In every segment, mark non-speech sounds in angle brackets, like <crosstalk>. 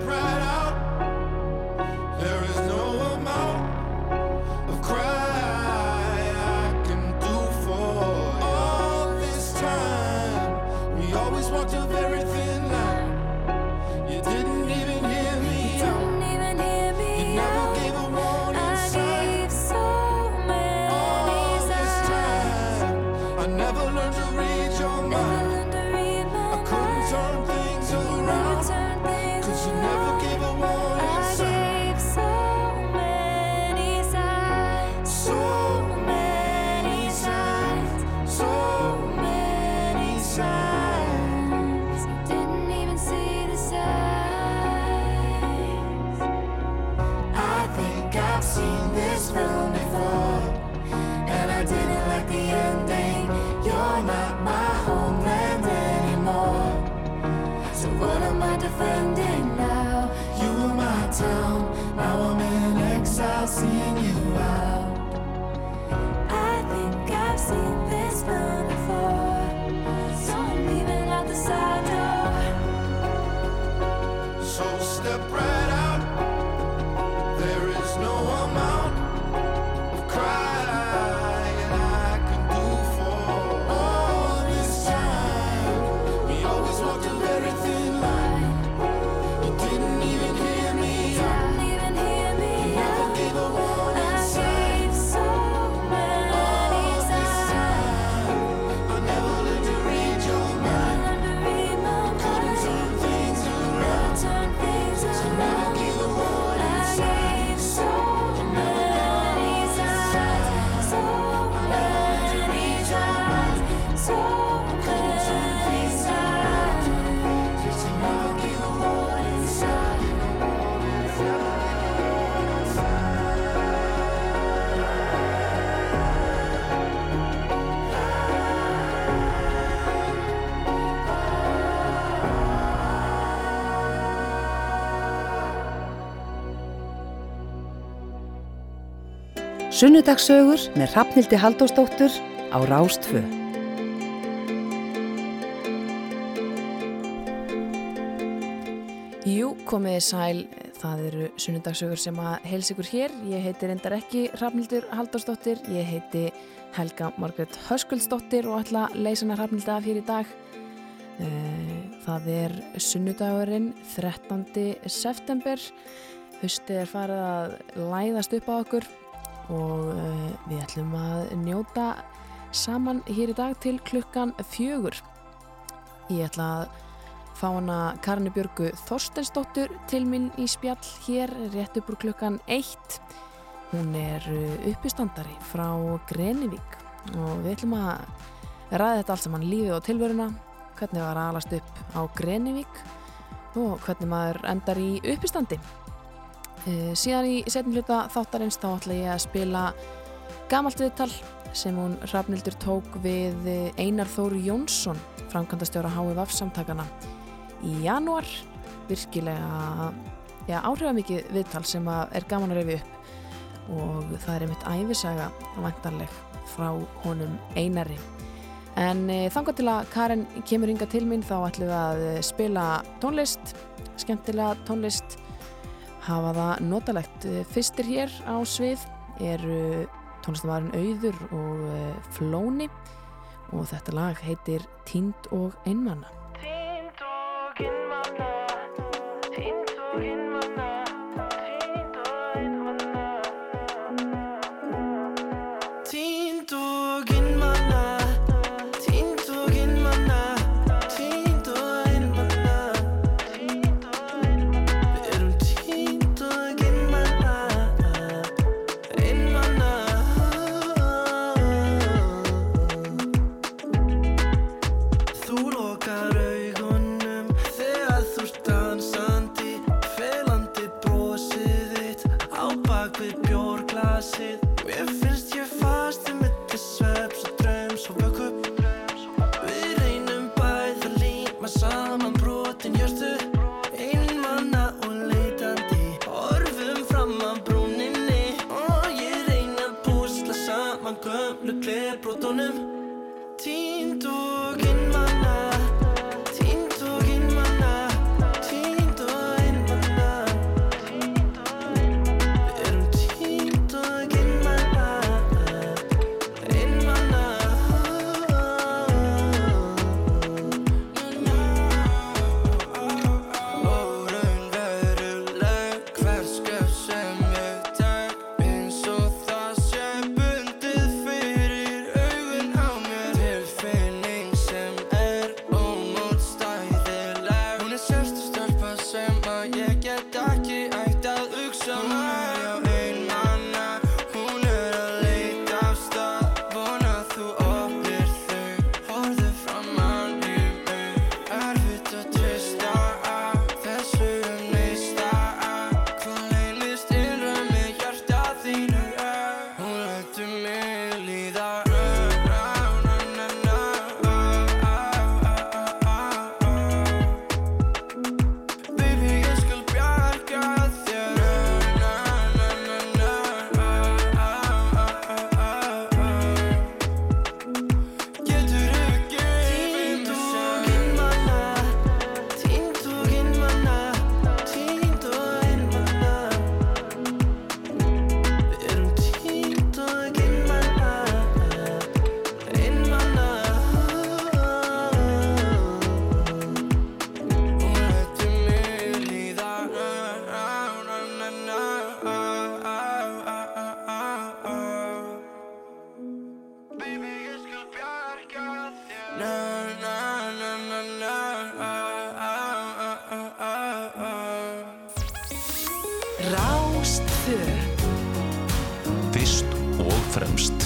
pride. Sunnudagsögur með Rafnildi Haldósdóttur á Rástfö. Jú, komiði sæl. Það eru sunnudagsögur sem að helsa ykkur hér. Ég heiti reyndar ekki Rafnildur Haldósdóttir. Ég heiti Helga Margret Hörskuldsdóttir og ætla leysana Rafnildi af hér í dag. Eh, það er sunnudagurinn 13. september. Hustið er farið að læðast upp á okkur og eh, við ætlum að njóta saman hér í dag til klukkan fjögur. Ég ætla að fá hana Karni Björgu Þorstensdóttur til minn í spjall hér rétt upp úr klukkan eitt. Hún er eh, uppistandari frá Grenivík og við ætlum að ræða þetta allt saman lífið og tilvöruna, hvernig var aðalast upp á Grenivík og hvernig maður endar í uppistandi. Uh, síðan í setjum hluta þáttarins þá ætla ég að spila gamalt viðtal sem hún Rafnildur tók við Einar Þóru Jónsson framkvæmdastjóra HVF samtakana í januar virkilega ja, áhrifamikið viðtal sem er gaman að refi upp. Og það er einmitt æfisaga vantarleg frá honum Einari. En e, þanga til að Karin kemur hinga til mín þá ætlum við að spila tónlist skemmtilega tónlist hafa það notalegt. Fyrstir hér á svið eru tónlistamæðurinn Auður og uh, Flóni. Og þetta lag heitir Tínd og einmanna bak við bjórglasið. Við finnum fremst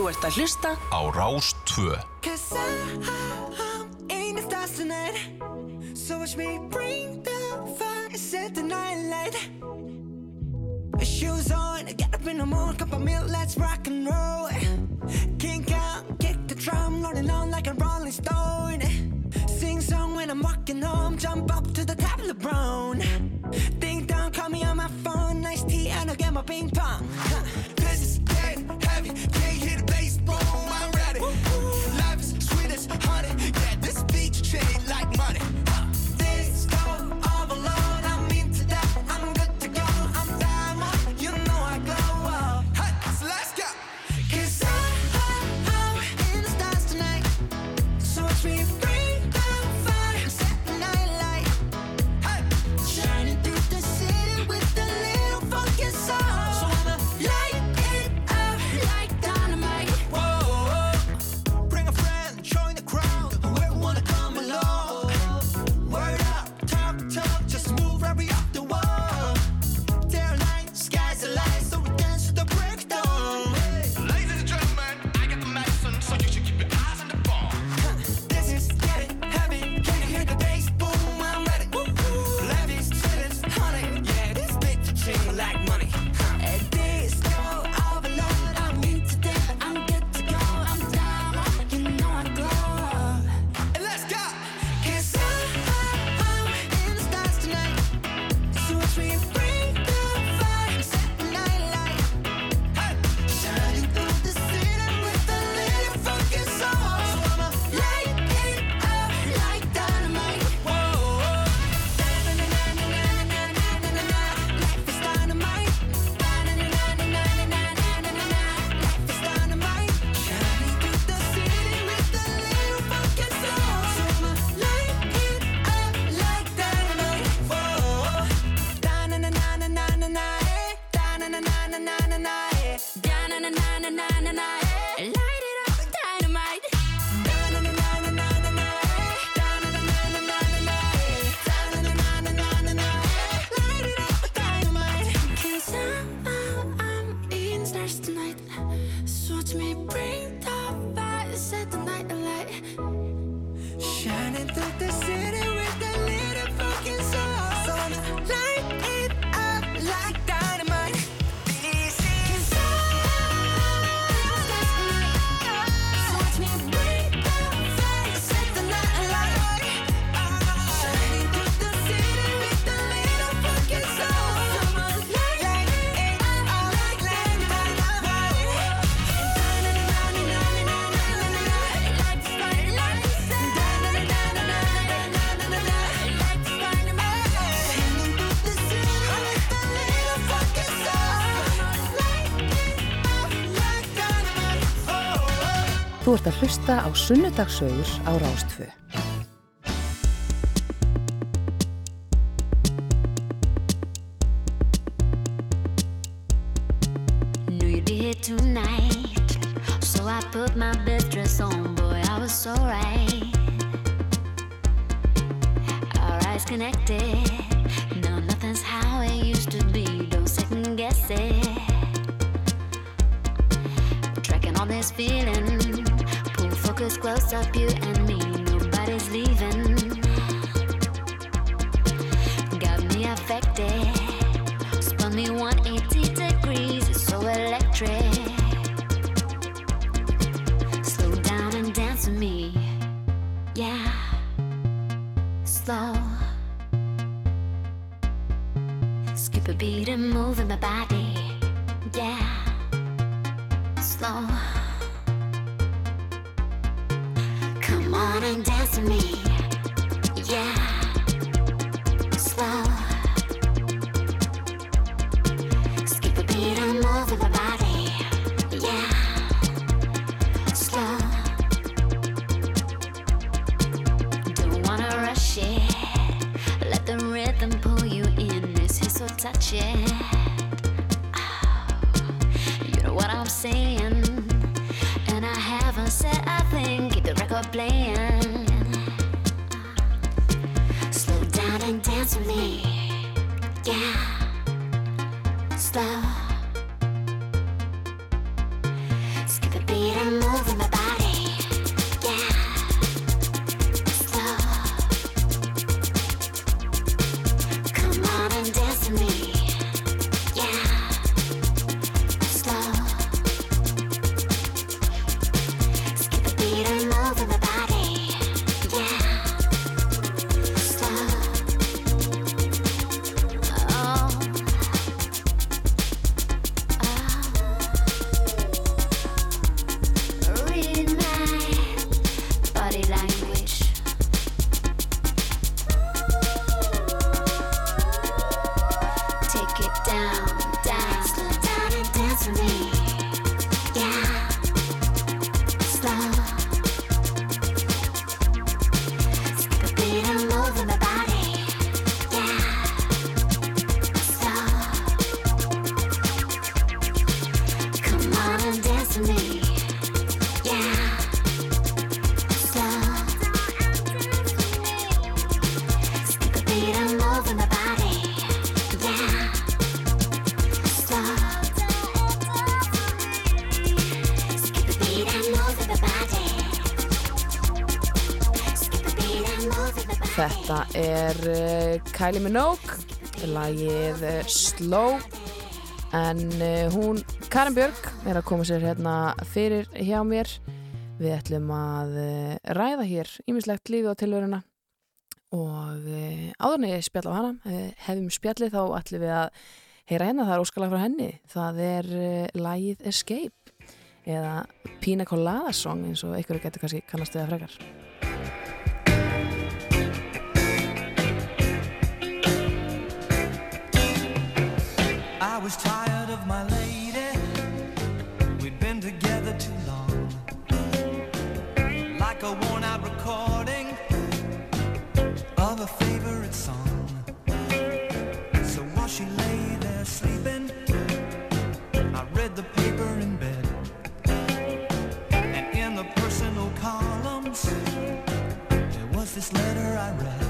Þú ert að hlusta á Rástföð. Þú ert að hlusta á sunnudagsauður á Rástföðu. Er uh, Kylie Minogue, lagið uh, Slow en uh, hún, Karin Björg, er að koma sér hérna fyrir hjá mér. Við ætlum að ræða hér ímislegt lífi á tilveruna og áðurni spjall á hana, hefum spjallið þá ætlum við að heyra hennar, það er óskalag frá henni. Það er lagið Escape eða Pina Colada Song eins og einhverju getur kannski kannast við að frekar. Was tired of my lady. We'd been together too long. Like a worn out recording of a favorite song. So while she lay there sleeping, I read the paper in bed. And in the personal columns, there was this letter I read.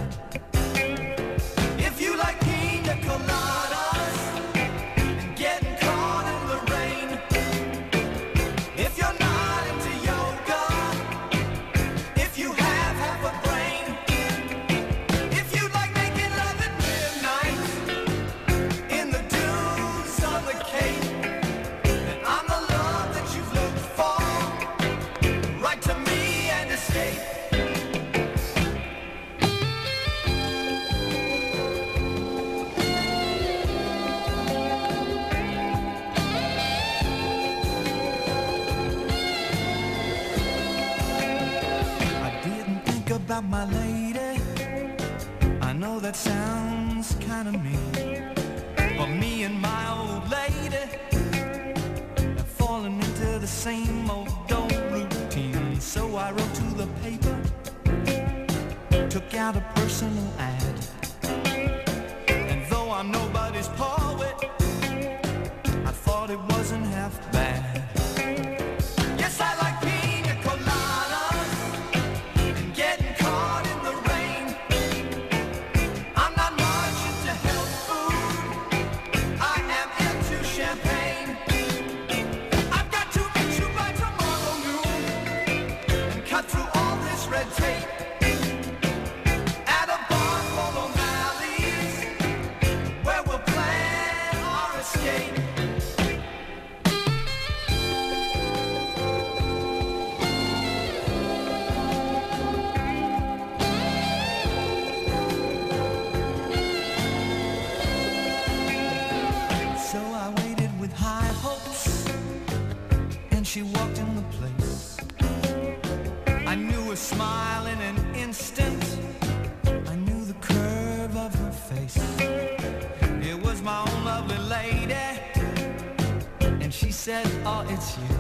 It's you."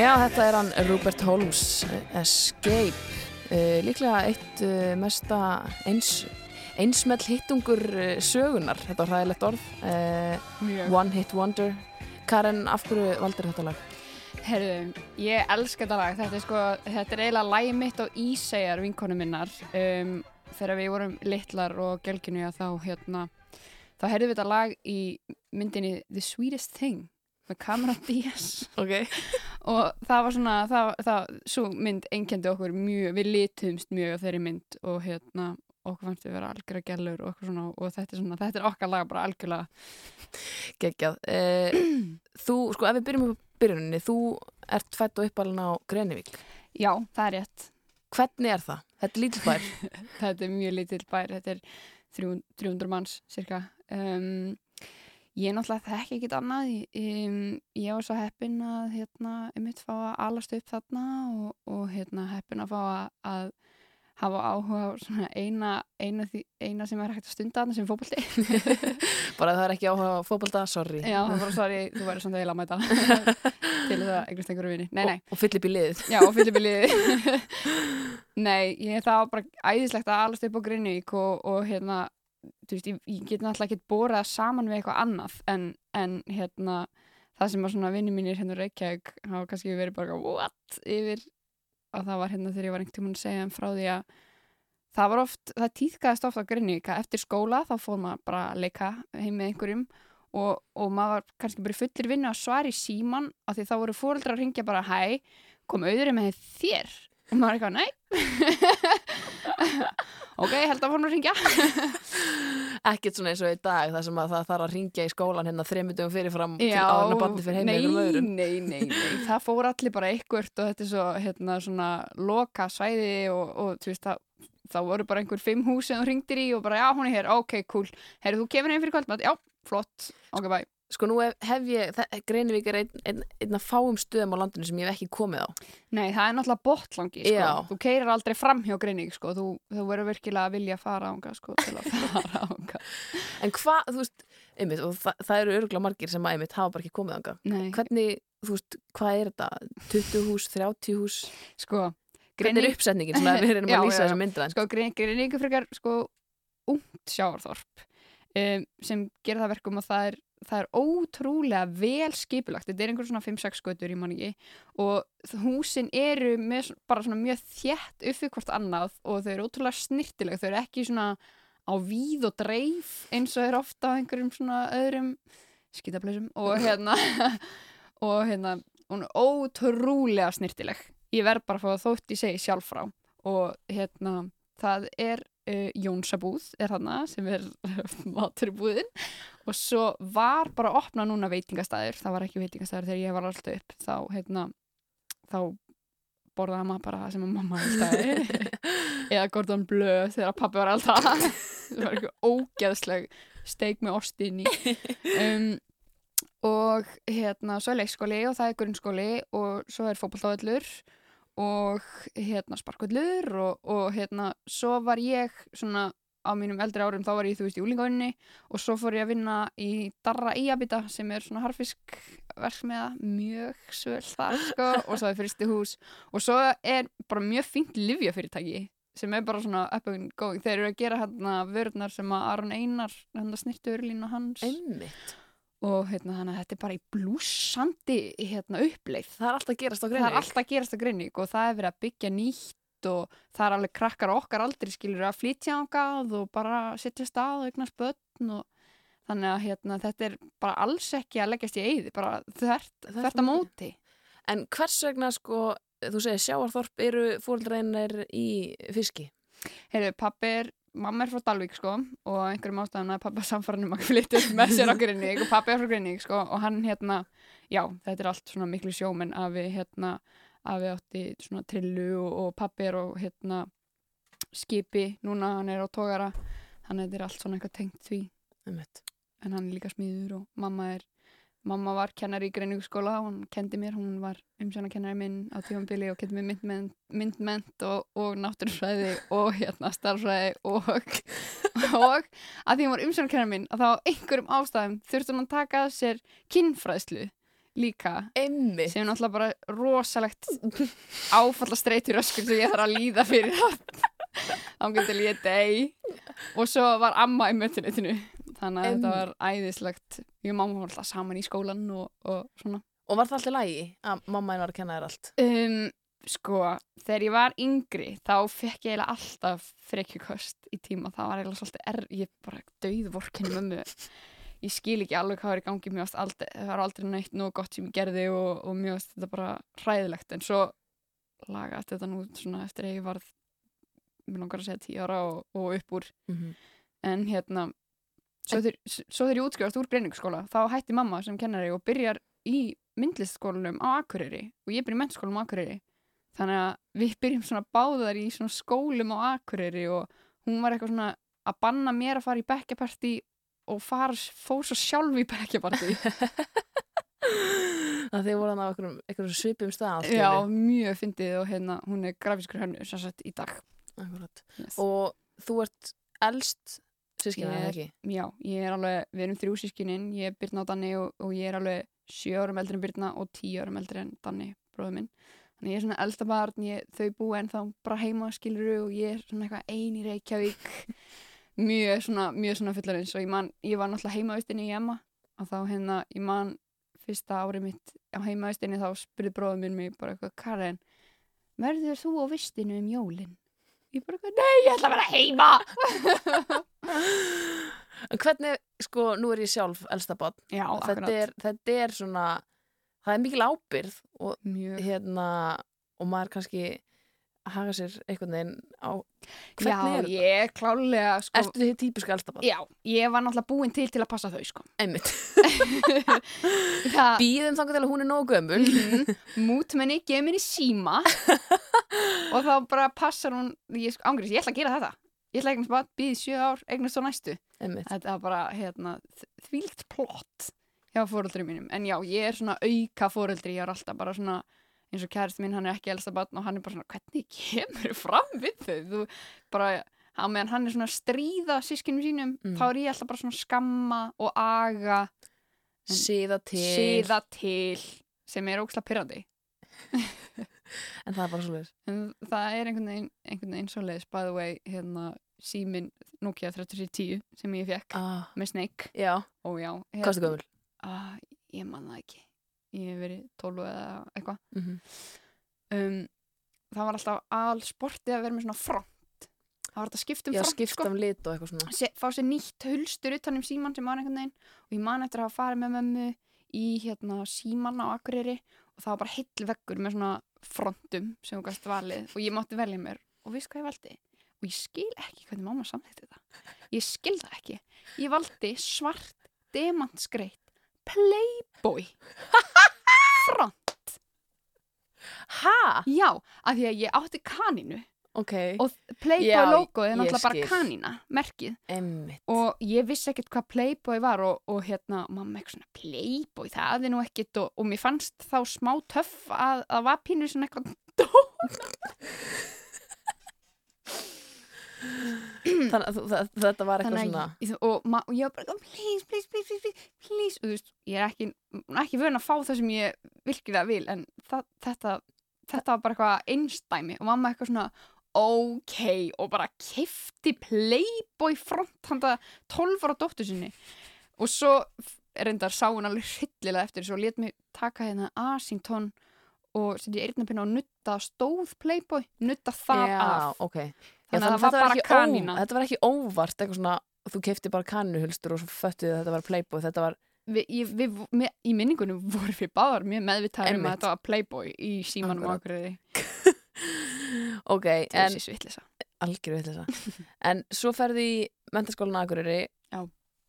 Já, þetta er hann Rupert Holmes Escape uh, líklega eitt uh, mesta eins, einsmell hittungur uh, sögunar, þetta var hræðilegt orð uh, One Hit Wonder Karen, af hverju valdur þetta lag? Herðu, ég elska þetta lag. Þetta er sko, þetta er eiginlega lagi mitt á Ísæjar vinkonu minnar. Um, þegar við vorum litlar og gelginu þá hérna, þá heyrðum við þetta lag í myndinni The Sweetest Thing með Cameron Diaz Ok, <laughs> og það var svona, það, það, svo mynd einkendi okkur mjög, við litumst mjög á þeirri mynd og hérna okkur fannst við vera algjörða gælur og svona og þetta er svona, þetta er okkar lag bara algjörlega geggjað uh, <clears throat> Þú, sko, ef við byrjum upp byrjuninni þú ert fætt og uppalinn á Grenivík Já, það er rétt. Hvernig er það? Þetta er lítill bær <laughs> þetta er mjög lítill bær, þetta er 300, 300 manns cirka. Um, ég náttúrulega þekki ekkit annað, um, ég var svo heppin að hérna, einmitt fá að alast upp þarna og, og hérna, heppin að fá að, að hafa áhuga á eina, eina, eina sem er hægt að stunda þarna sem er fótbolti. <laughs> Bara það er ekki áhuga á fótbolta, sorry. Já, það var bara sorry, þú væri svona eiginlega að mæta. <laughs> Til þess að eignast einhverju vini. Nei, nei, og, og fyll upp í liðið. Já, og fyllir biliði <laughs> Nei, ég, það var bara æðislegt að alast upp á Grinník og, og hérna, veist, ég, ég get náttúrulega ekki borað saman við eitthvað annað en, en hérna, það sem var svona vinni mínir hérna Reykjavík hafa kannski verið bara what? yfir. Og það var hérna þegar ég var einhvern tímann að segja þeim frá því að það var oft, það týðkaðist oft á Grinník að eftir skóla þá fór maður bara að leika heim með einhverjum og, og maður var kannski bara fullir vinnu að svara í síman af því þá voru fóreldrar að ringja bara hæ, kom auðurinn með þér? Og maður er eitthvað, nei <laughs> ok, held að fórum að ringja ekkert svona eins og í dag þar sem að það þarf að ringja í skólan hérna þreymundum fyrirfram til áður en bandi fyrir heim með nei, einhverjum öðrum. nei, nei, nei, <laughs> það fór allir bara eitthvert og þetta er svo, hérna, svona loka svæði og, og þú veist, það þá voru bara einhver fimm hús sem þú ringdir í og bara, já, hún er hér, ok, cool. Herru, þú kemur heim fyrir kvöldmatt, já, flott. Ok, bye sko nú hef, hef ég, Greinivík er einn ein, ein af fáum stöðum á landinu sem ég hef ekki komið á Nei, það er náttúrulega botlangi, sko. Já. Þú keirir aldrei fram hjá greining, sko. Þú, þú verður virkilega að vilja fara ánga, sko, til að <laughs> fara ánga. en hvað, þú veist, einmitt og það, það eru örgulega margir sem að einmitt hafa bara ekki komið ánga Nei, hvernig, þú veist, hvað er þetta 20 hús, 30 hús sko, hvernig er uppsetningin sem við erum að <laughs> lýsa þessum myndræn sko, greining er frekar, sko, um, sem gerir það verkum að það er, það er ótrúlega vel skipulagt. Þetta er einhver svona 5-6 götur í manni og húsin eru með, bara svona mjög þjætt uppið hvort annað og þau eru ótrúlega snirtileg. Þau eru ekki svona á víð og dreif eins og er ofta á einhverjum svona öðrum skítablöðsum og hérna <laughs> og hérna hún er ótrúlega snirtileg ég verð bara að fá að þótt ég segi sjálf frá. Og hérna það er uh, Jónsabúð er hana sem er <laughs> maturbúðin og svo var bara að opna núna veitingastæður það var ekki veitingastæður þegar ég var alltaf upp. Þá hérna þá borðaði maður bara það sem að mamma viltaði <laughs> eða Gordon Bleu þegar pappi var alltaf <laughs> það var eitthvað ógeðsleg steik með ostin í. Um, og hérna svo er leikskóli og það er grunnskóli og svo er fótballtávallur og hérna sparkvallur og, og hérna svo var ég svona á mínum eldri árum þá var ég þú veist í úlingavinni og svo fór ég að vinna í Darra Íabita sem er svona harfisk verksmiða, mjög svöld þar sko <laughs> og svo er fyrsti hús og svo er bara mjög fínt livjafyrirtæki sem er bara svona up and going. Þeir eru að gera hérna vörðnar sem að Aron Einar hérna snirtu örlínu hans. Einmitt, og hérna þannig að þetta er bara í blúsandi hérna uppleið. Það er alltaf gerast á það Grinník og það er verið að byggja nýtt og það er alveg krakkar okkar aldrei skilur að flytja ángað og bara setja stað og eignast börn og þannig að hérna, þetta er bara alls ekki að leggjast í eyði, bara þvert, að móti. en hvers vegna sko, þú segir sjáarþorp eru fóreldreinir í fiski Heyrðu, pappi er, mamma er frá Dalvík sko og einhverjum ástæðan að pappa <laughs> samfæranum að flytja með sér á Grinník og pappi er frá Grinník sko og hann hérna, já, þetta er allt svona miklu sjómenn að við hérna, að við átti svona trillu og, og pappi er og hérna skipi, núna hann er á tógara þannig að þetta er allt svona eitthvað tengt því. Einmitt. En hann er líka smíður og mamma er mamma var kennari í Greininguskóla og hún kendi mér, hún var umsjónakennari minn á tífambili og kendi mér myndment, myndment og, og náttúrufræði og hérna starfræði og og að því hún var umsjónakennari minn að þá einhverjum ástæðum þurfti hún að taka sér kinnfræðslu líka. Einmitt. Sem er náttúrulega bara rosalegt áfalla streytur öskur sem ég þarf að líða fyrir. Ég deg og svo var amma í mötunitinu þannig að þetta var æðislegt. Ég og mamma var alltaf saman í skólan og, og svona. Og var það alltaf lægi að mamma einn var að kenna þér allt? Um, sko, þegar ég var yngri þá fekk ég eiginlega alltaf frekjukost í tíma, það var eiginlega svolítið er, ég bara döið vorkinni mömmu ég skil ekki alveg hvað er í gangi mjög aldrei, það var aldrei neitt nóg gott sem ég gerði og, og mjög þetta bara hræðilegt. En svo lagast þetta nú svona eftir að ég varð mér langar að segja tíu ára og, og upp úr. Mm -hmm. en hérna svo þegar, ég útskrifast úr greiningsskóla þá hætti mamma sem kennari og byrjar í myndlistskólanum á Akureyri og ég byrja í mennskólanum á Akureyri. Þannig að við byrjum svona báðar í svona skólum á Akureyri og hún var eitthvað svona að banna mér að fara í bekkjapartí og fara, fór svo sjálf í bekkjapartí <laughs> það þið voru hann á einhverjum, svipum stað já, mjög fyndið og hérna hún er grafiskur hönnu sem sagt í dag. Yes. Og þú ert elst sískina, Ég eða ekki? Já, ég er alveg, við erum þrjú sískinin, ég er Birna og Danni og, og ég er alveg sjö árum eldri en Birna og tíu árum eldri en Danni, bróður minn. Þannig ég er svona elsta barn, ég, þau búa en þá bara heima skiluru og ég er svona eitthvað ein í Reykjavík. <laughs> mjög svona, mjög svona fullarins og ég man, ég var náttúrulega heimavistinni í Emma og þá hérna, ég man fyrsta árið mitt á heimavistinni þá spurði bróður minn mig bara eitthvað, Karen, verður þú á vistinu um jólin? Ég bara eitthvað, nei, ég ætla að vera heima! Hvernig, sko, nú er ég sjálf elsta barn. Já, Þetta akkurat. er, þetta er svona, það er mikil ábyrð og Mjög. hérna, og maður kannski haga sér einhvern veginn á, Já, hvernig er þetta? ég er klálega sko, Ertu þið típiska elsta barn? Já, ég var náttúrulega búin til til að passa þau sko. Einmitt. <laughs> Það, Býðum þangar til að hún er nógu gömul. Mhm. mútmenni, gefur mér í síma <laughs> og þá bara passar hún ég, sko, ángriðs, ég ætla að gera þetta ég ætla að eignast bara býði sjö ár, eignast á næstu Einmitt. þetta var bara hérna, þvílgt plott hjá fóreldri mínum en já, ég er svona auka fóreldri ég er alltaf bara svona eins og kærist minn, hann er ekki elsta barn og hann er bara svona, hvernig kemur fram við þau? Þú bara, á meðan hann er svona að stríða sískinu sínum, Mm. þá er ég alltaf bara svona skamma og aga Síða til. síða til sem er ógslag pyrrandi <laughs> En það er bara svo en það er einhvern veginn, einhvern veginn svoleiðis by the way, hérna símin Nokia 3310 sem ég fekk Ah, með Snake. Já, já, hvað er gömul? ah, ég man það ekki ég hef verið 12 eða eitthvað Mm -hmm. um, það var alltaf all sportið að vera með svona front það var þetta að skipta um Já, front skipta um lit og eitthvað svona. Se, fá sér nýtt hulstur utan um síman sem var einhvern veginn og ég man eftir að hafa farið með mömmu í hérna síman á Akureyri og það var bara heill veggur með svona frontum sem hún gæst valið og ég mátti velja mér og veist hvað ég valdi? Og ég skil ekki hvernig mamma samþýtti þetta. Ég skil það ekki. Ég valdi svart demantsgreitt Playboy <laughs> front. Ha? Já, af því að ég átti kaninu Ok, og Playboy logoið er náttúrulega bara kanina, merkið. emmitt. og ég vissi ekkert hvað Playboy var og, og hérna, mamma eitthvað svona Playboy, það er nú ekkert og, og mér fannst þá smá töff að það var pínu svona eitthvað <laughs> Þannig að þetta var eitthvað svona... ég, og, og ég var bara please, please, please, please, please, og þú veist, ég er ekki, ekki vön að fá það sem ég virkilega vil en það, þetta, þetta var bara eitthvað einstæmi og mamma eitthvað svona ok og bara kefti Playboy front handa 12 ára dóttur sinni. Og svo reyndar sá hún alveg hryllilega eftir þessu og let mig taka hérna Asington og setja eyrnapinna og nutta stóð Playboy, nutta það Já, af. ok. Þannig að það var bara ekki ó- kanína. Þetta var ekki óvart, eitthvað svona, þú kefti bara kannuhulstur og svo föttuði að þetta var Playboy, þetta var, við, ég, við, með, í minningunum vorum við báðar mjög meðvitaður um að þetta var Playboy í símanum á Akkurat. Akureyri <laughs> ok, en algjör þessa. <laughs> en svo ferði í mentaskólan Já.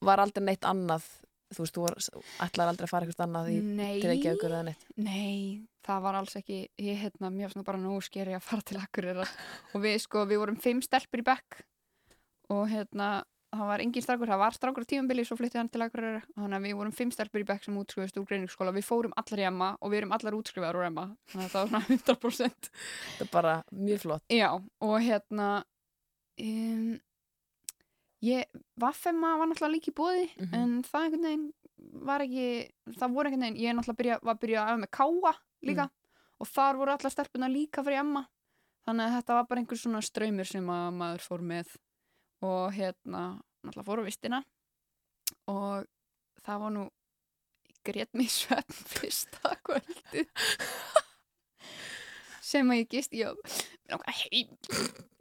var aldrei neitt annað, þú veist, þú ætlar aldrei að fara eitthvað annað í, til ekki Nei, aukur eða neitt. nei, það var alls ekki ég hérna, mér var bara nógu skeri að fara til Akureyri og við sko, við vorum fimm stelpur í bekk og hérna það var engin strákur, það var strákur á tímambili svo flyttið hann til Akureyri, þannig að við vorum fimm stelpur í bekk sem útskrifast úr greiningsskóla, við fórum allar í Emma og við erum allar útskrifaðar úr Emma. Þannig að það var svona 100% Þetta er bara mjög flott. Já, og hérna um, ég Vaffemma var náttúrulega líka í bóði Mhm. en það einhvern veginn var ekki það voru einhvern veginn, ég náttúrulega byrja, var að byrja að öfa með káa líka og þar voru allar stelpuna líka fyrir Emma. Þannig að þetta var bara einhver svona ströymur sem að maður fór með og hérna, náttúrulega fór á vistina og það var nú grét mig í svefn <laughs> fyrsta kvöldi sem að ég gist ég var heim.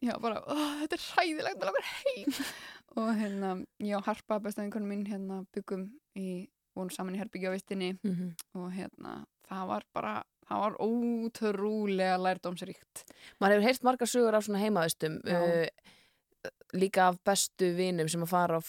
Ég var bara, "Ó, þetta er hræðilegt mér langar heim og hérna, ég og Harpa bestaðinkonum mín hérna byggum í, vorum saman í herbyggja á vistinni Mm -hmm. og hérna, það var bara það var ótrúlega lærdómsríkt Maður hefur heyrt margar sögur af svona heimaðustum, Já. uh, líka af bestu vinum sem að fara á,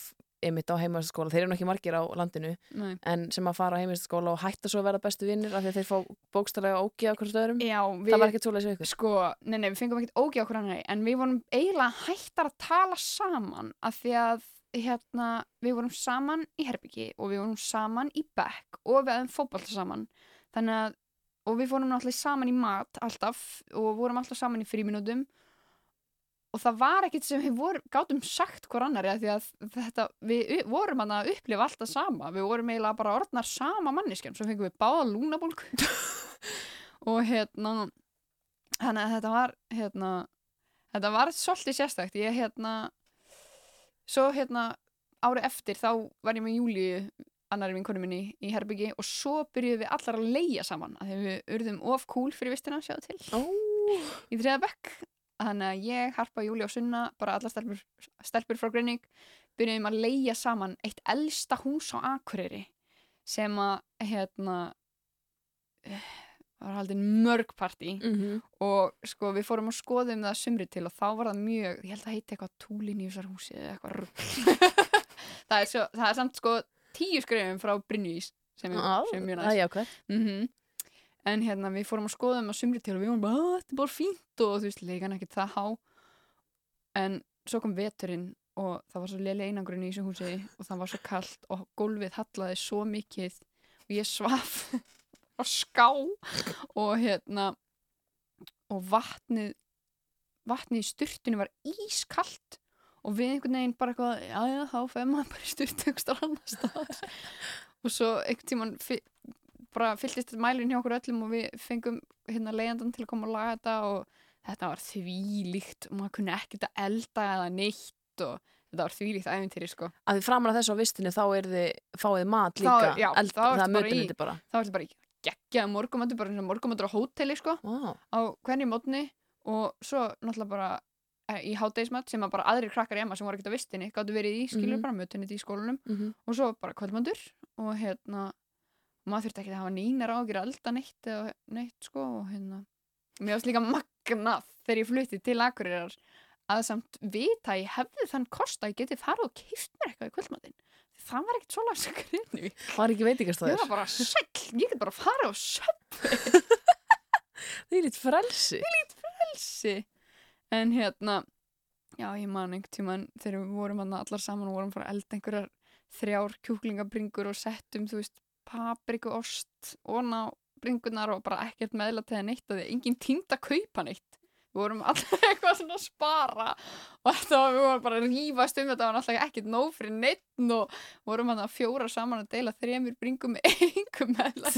einmitt á heimaðustaskóla, þeir eru nú ekki margir á landinu, Nei. en sem að fara á heimaðustaskóla og hætta svo að vera bestu vinnir af því að þeir fá bókstælega ógi á hversu öðrum. Já, við, Það var ekkert svoleiðis við ykkur. sko, nei, nei, við fengum ekkert ógi okkur hann en við vorum eiginlega hættar að tala saman af því að hérna, við vorum saman í herbyggi og við vorum saman í bekk og við hefum fótbolta saman að, og við fórum náttúrulega saman í mat alltaf og vorum alltaf saman í fríminútum og það var ekkit sem við vorum, gátum sagt hver annar því að þetta, við vorum að upplifa alltaf sama, við vorum eiginlega bara orðnar sama manneskjan, svo fengum við báða lúnabólk. <laughs> Og hérna þannig að þetta var hérna, þetta var svolítið sérstakt, ég hérna svo hérna árið eftir þá var ég með Júlíu annari vinkonu minni í herbyggi og svo byrjuðum við allar að leia saman að við urðum of cool fyrir vistina sjáðu til. Ó, í þriða bekk þannig að ég, Harpa, Júli og Sunna bara allar stelpur, stelpur frá Grunning byrjuðum að leia saman eitt elsta hús á Akureyri sem að hérna eh, var haldin mörg partí. Mhm. og sko við fórum að skoðum það sumri til og þá var það mjög, ég held að heiti eitthvað túlinjúsar húsi eða eitthvað <laughs> það, er svo, það er samt sko tíu skrifum frá Brynjís sem, Á, sem er mjög það næst er jákvæð. mm en hérna við fórum að skoða um að sumri til og við vorum bara, "Ah, þetta er bara fínt. Og þú veist, leikan ekkert það há. En svo kom veturinn og það var svo léli einangurinn í þessu húsi og það var svo kallt og gólfið hallaði svo mikið og ég svaf <laughs> á ská. Og hérna og vatnið vatnið í styrtunni var ískallt og við einhvern veginn bara eitthvað já já þá fegur maður bara í styrtu einhverstaðar annar staðar. <laughs> Og svo einhvern tímann fi- bara fylltist mælinn hjá okkur öllum og við fengum hérna leiðandan til að koma og laga þetta og þetta var þvílíkt og maður kunni ekkert að elda eða neitt og þetta var þvílíkt æfintýri sko Að því framan að þessu á vistinni þá er þið, fáið mat Þá- líka, já, eld, þá það er mötunandi bara. það var þetta bara geggjaði morgumöndur bara eins og morgumöndur á hóteli sko Vá, á hvernig mótni og svo náttúrulega bara eh, í hátdeismat sem að bara aðrir krakkar í Emma sem voru ekkert á vistinni gáttu verið í skilur Mhm. bara mötunni í skólanum mhm. og svo bara kvöldmöndur og hérna maður þurfti ekki að hafa nýnar ágjur að elda neitt eða neitt sko og hérna. Mér varst líka magnað þegar ég flutti til Akureyrar að samt vita að ég hefði þann kost að ég geti farið og kipt mér eitthvað í kvöldmatinn. Það var ekkert svona skrifni Var ekki ég veitingastæður? var bara sæll, ég get bara farið og söppi <laughs> Það er lítið frelsi. frelsi en hérna já ég man einhvern tímann þegar við vorum allar saman og vorum að elda einhverjar þrjár kjúklingabringur og settum þú veist paprikuost og ná bringunar og bara ekkert meðla til það neitt og því að enginn tímd að kaupa neitt. Við vorum alltaf <laughs> eitthvað svona að spara og þetta var, við vorum bara að rífast um þetta var alltaf ekkert nóg fyrir neitt og vorum að fjóra saman að deila þremur bringum með <laughs> einhver meðla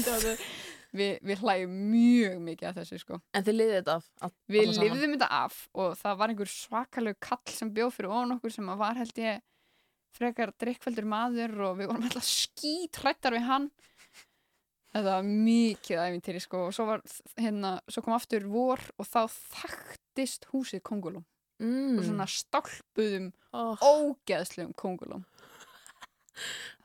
við, við hlægjum mjög mikið að þessu sko. En þið liðið þetta af? all- Við lifðum þetta af og það var einhver svakalegu kall sem bjóð fyrir ofan okkur sem að var held ég frekar drikkveldur maður og við vorum alltaf skítrættar við hann þetta var mikið æfintýri sko og svo var hérna, svo kom aftur vor og þá þakktist húsið kongulum Mm. og svona stálpuðum Oh, ógeðslegum kongulum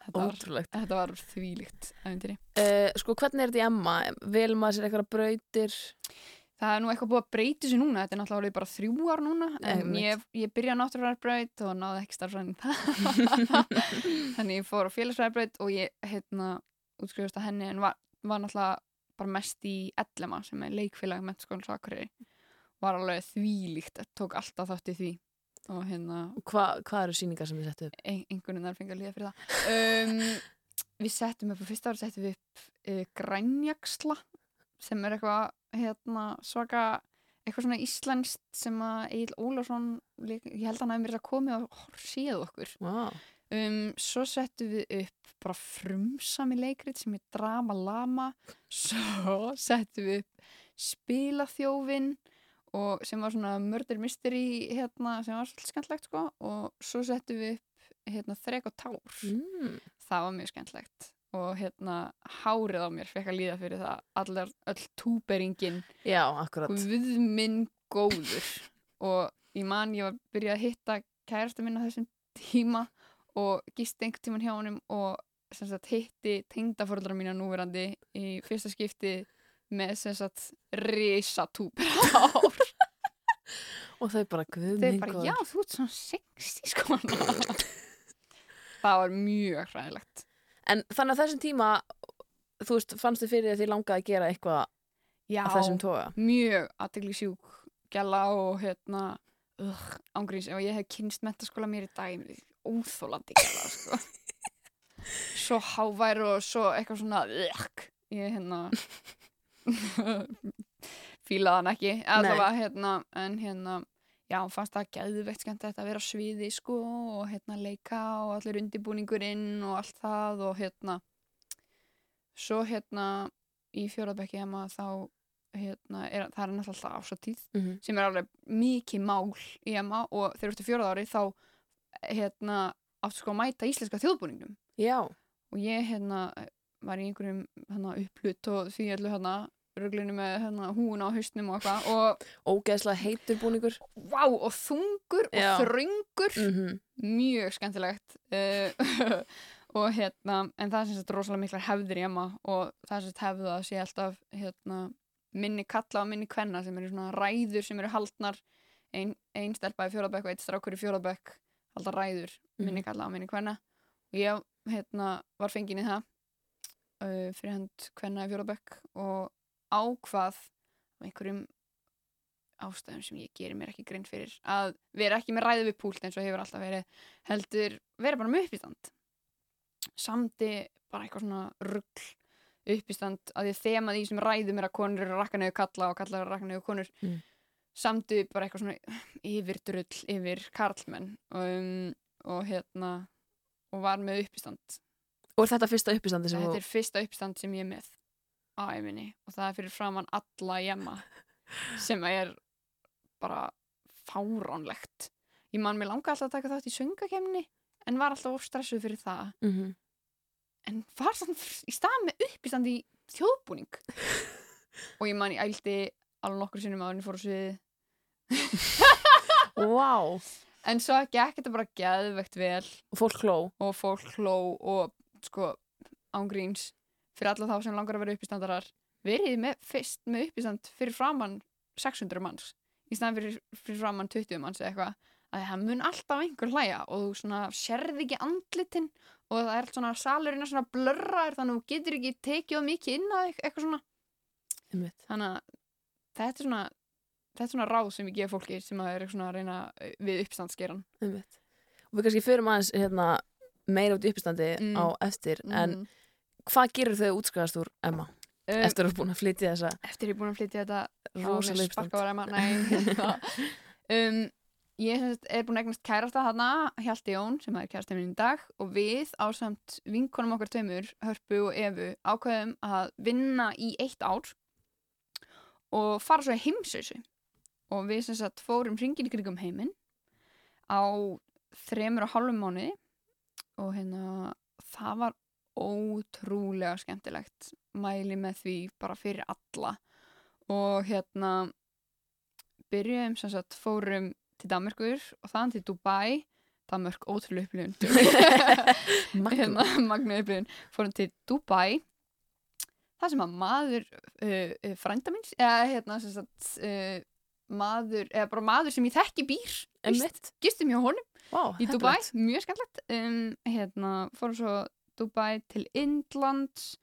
þetta var, þetta var þvílíkt æfintýri Uh, sko, hvernig er þetta í Emma? Vel maður sér eitthvað brautir? Það er nú eitthvað búið að breyti sér núna, þetta er náttúrulega bara þrjú ár núna, en ég, ég byrjaði á náttúrulega og náði ekki starfræðin <laughs> Þannig ég fór á félagsfræðbraut og ég, hérna, útskrifast að henni en var, var náttúrulega bara mest í Ellema sem er leikfélag mennskólans Akureyri. Var alveg þvílíkt, tók alltaf þátt í því og hérna, Og Hva, hvað eru síningar sem þið settu upp? ein, einhvern veginn fengið að líða fyrir það. Um, við settum upp, fyrsta ári settum við upp uh, grænjaksla sem er eitthvað hérna, svaka, eitthvað svona íslenskt sem að Egil Ólafsson, leik- ég held að hann hefði mér að komið og séð okkur. Wow. Um, svo settum við upp bara frumsami leikrit sem er Drama Lama svo <laughs> settum við upp Spilaþjófin og sem var svona murder mystery hérna, sem var svolítið skemmtlegt sko og svo settum við upp hérna, Þrek og Tár Mm. það var mjög skemmtlegt og hérna hárið á mér fekk að líða fyrir það. Allar, öll túberingin. Já, akkurat. Guð minn góður. Og ég man ég var byrjað að hitta kærasta minn á þessum tíma og gisti einhvern tíman hjá honum og sagt, hitti tengdafóröldra mína núverandi í fyrsta skipti með risatúber hár. <laughs> Og þau bara, guð minn bara, góður. já þú ert svona sexy sko. <laughs> Það var mjög hræðilegt En þannig að þessum tíma, þú veist, fannst þið fyrir því að þið langaði að gera eitthvað já, af þessum toga? mjög aðtegli sjúk gæla og hérna uh, ángríns, ef ég hef kynst mentaskóla mér í dag, óþólandi gæla sko. <laughs> svo hávær og svo eitthvað svona uh, ég hérna <laughs> fílaði hann ekki allavega hérna, en hérna já, fannst það geðveikt skemmt að vera sviði sko og hérna leika og allir undirbúningurinn og allt það og hérna svo hérna í fjórðabekki heima þá hérna, er, það er náttúrulega alltaf ásatíð Mhm. sem er alveg mikið mál í heima og þegar þú ert í fjórða ári þá hérna áttu sko að mæta íslenska þjóðbúningnum Já, og ég hérna var í einhverjum hérna, upplut og því allir hérna ruglinu með hérna, húun á hausnum og eitthvað og ógeðslega heitur búningur. vá og þungur og Já. þröngur. Mm mjög skemmtilegt uh, <laughs> og hérna en það er sem sagt rosalega miklar hefðir í emma og það er sem sagt hefðu að sé alltaf hérna, minni kalla og minni kvenna sem eru svona ræður sem eru haldnar. Ein, ein stelpa í fjórðabekk og eitt strákur í fjórðabekk halda ræður, minni kalla og minni kvenna. Og ég hérna, var fengin í það uh, fyrir hend kvenna í fjórðabekk og ákvað af einhverjum ástæðum sem ég gerir mér ekki grein fyrir að vera ekki með ræðu við púlt eins og hefur alltaf verið heldur vera bara með uppistand. Samdi bara eitthvað svona rugg uppistand að ég þemað í sem ræðum er að konur eru að rakka nefnir kalla og kalla eru að rakka nefnir konur. Mm. samdi bara eitthvað svona yfir drull yfir karlmenn um, og hérna og var með uppistand. Og er þetta fyrsta uppistandi sem þetta þú... er fyrsta uppistand sem ég er með á æfinni og það er fyrir framann alla jemma sem er bara fáránlegt ég man mér langa alltaf að taka þátt í söngakemni en var alltaf of stressuð fyrir það Mm -hmm. en var samt í stað með uppistand í þjóðbúning og ég man ég ældi alveg nokkur sinnum að henni fór á sviði <laughs> Vá. en svo gekk þetta bara geðvegt vel Og fólk hló. og fólk hló og sko ángríns fyrir alla þá sem langar að vera uppistandarar verið með fyrst með uppistand fyrir framann 600 manns í staðan fyrir, fyrir framann 20 manns eða eitthvað að það mun alltaf einhver hlæja og þú svona sérði ekki andlitin og það er allt svona salurinn er svona blörraður þannig að þú getur ekki tekið mikið inn þig eitthvað svona Einmitt. þannig að þetta er svona þetta er svona ráð sem ég gef fólki sem að er svona að reyna eh, við uppstandsgeran. Og við kannski förum aðeins hérna, meira út í uppistandi Mm. á eftir. En Mhm. Hvað gerur þau útskæðast úr Emma? um, Eftir að þú búin að flytja þessa eftir ég er búin að flytja þetta rosalega uppstand. um, ég er búin að eignast kærasta þarna Hjalti Jón sem er kærasta minn í dag og við ásamt vinkonum okkar tveimur Hörpu og Evu ákveðum að vinna í eitt ár og fara svo í heimsausu og við sem sagt fórum hringin í krigum heiminn á þremur og hálfum mánuði og hérna það var ótrúlega skemmtilegt mæli með því bara fyrir alla. Og hérna byrjuðum sem sagt fórum til Danmarkur og þaðan til Dubai. Danmark ótrúlega upplifun. <laughs> <laughs> Magna. hérna, magna upplifun. Fórum til Dubai. Það sem að maður uh, uh, frænda minns eða hérna sem sagt uh, maður, eða bara maður sem ég þekki býr gistum hjá honum Vá, í Dubai, mjög skemmtilegt. Um, hérna, fórum svo Dubai til Indlands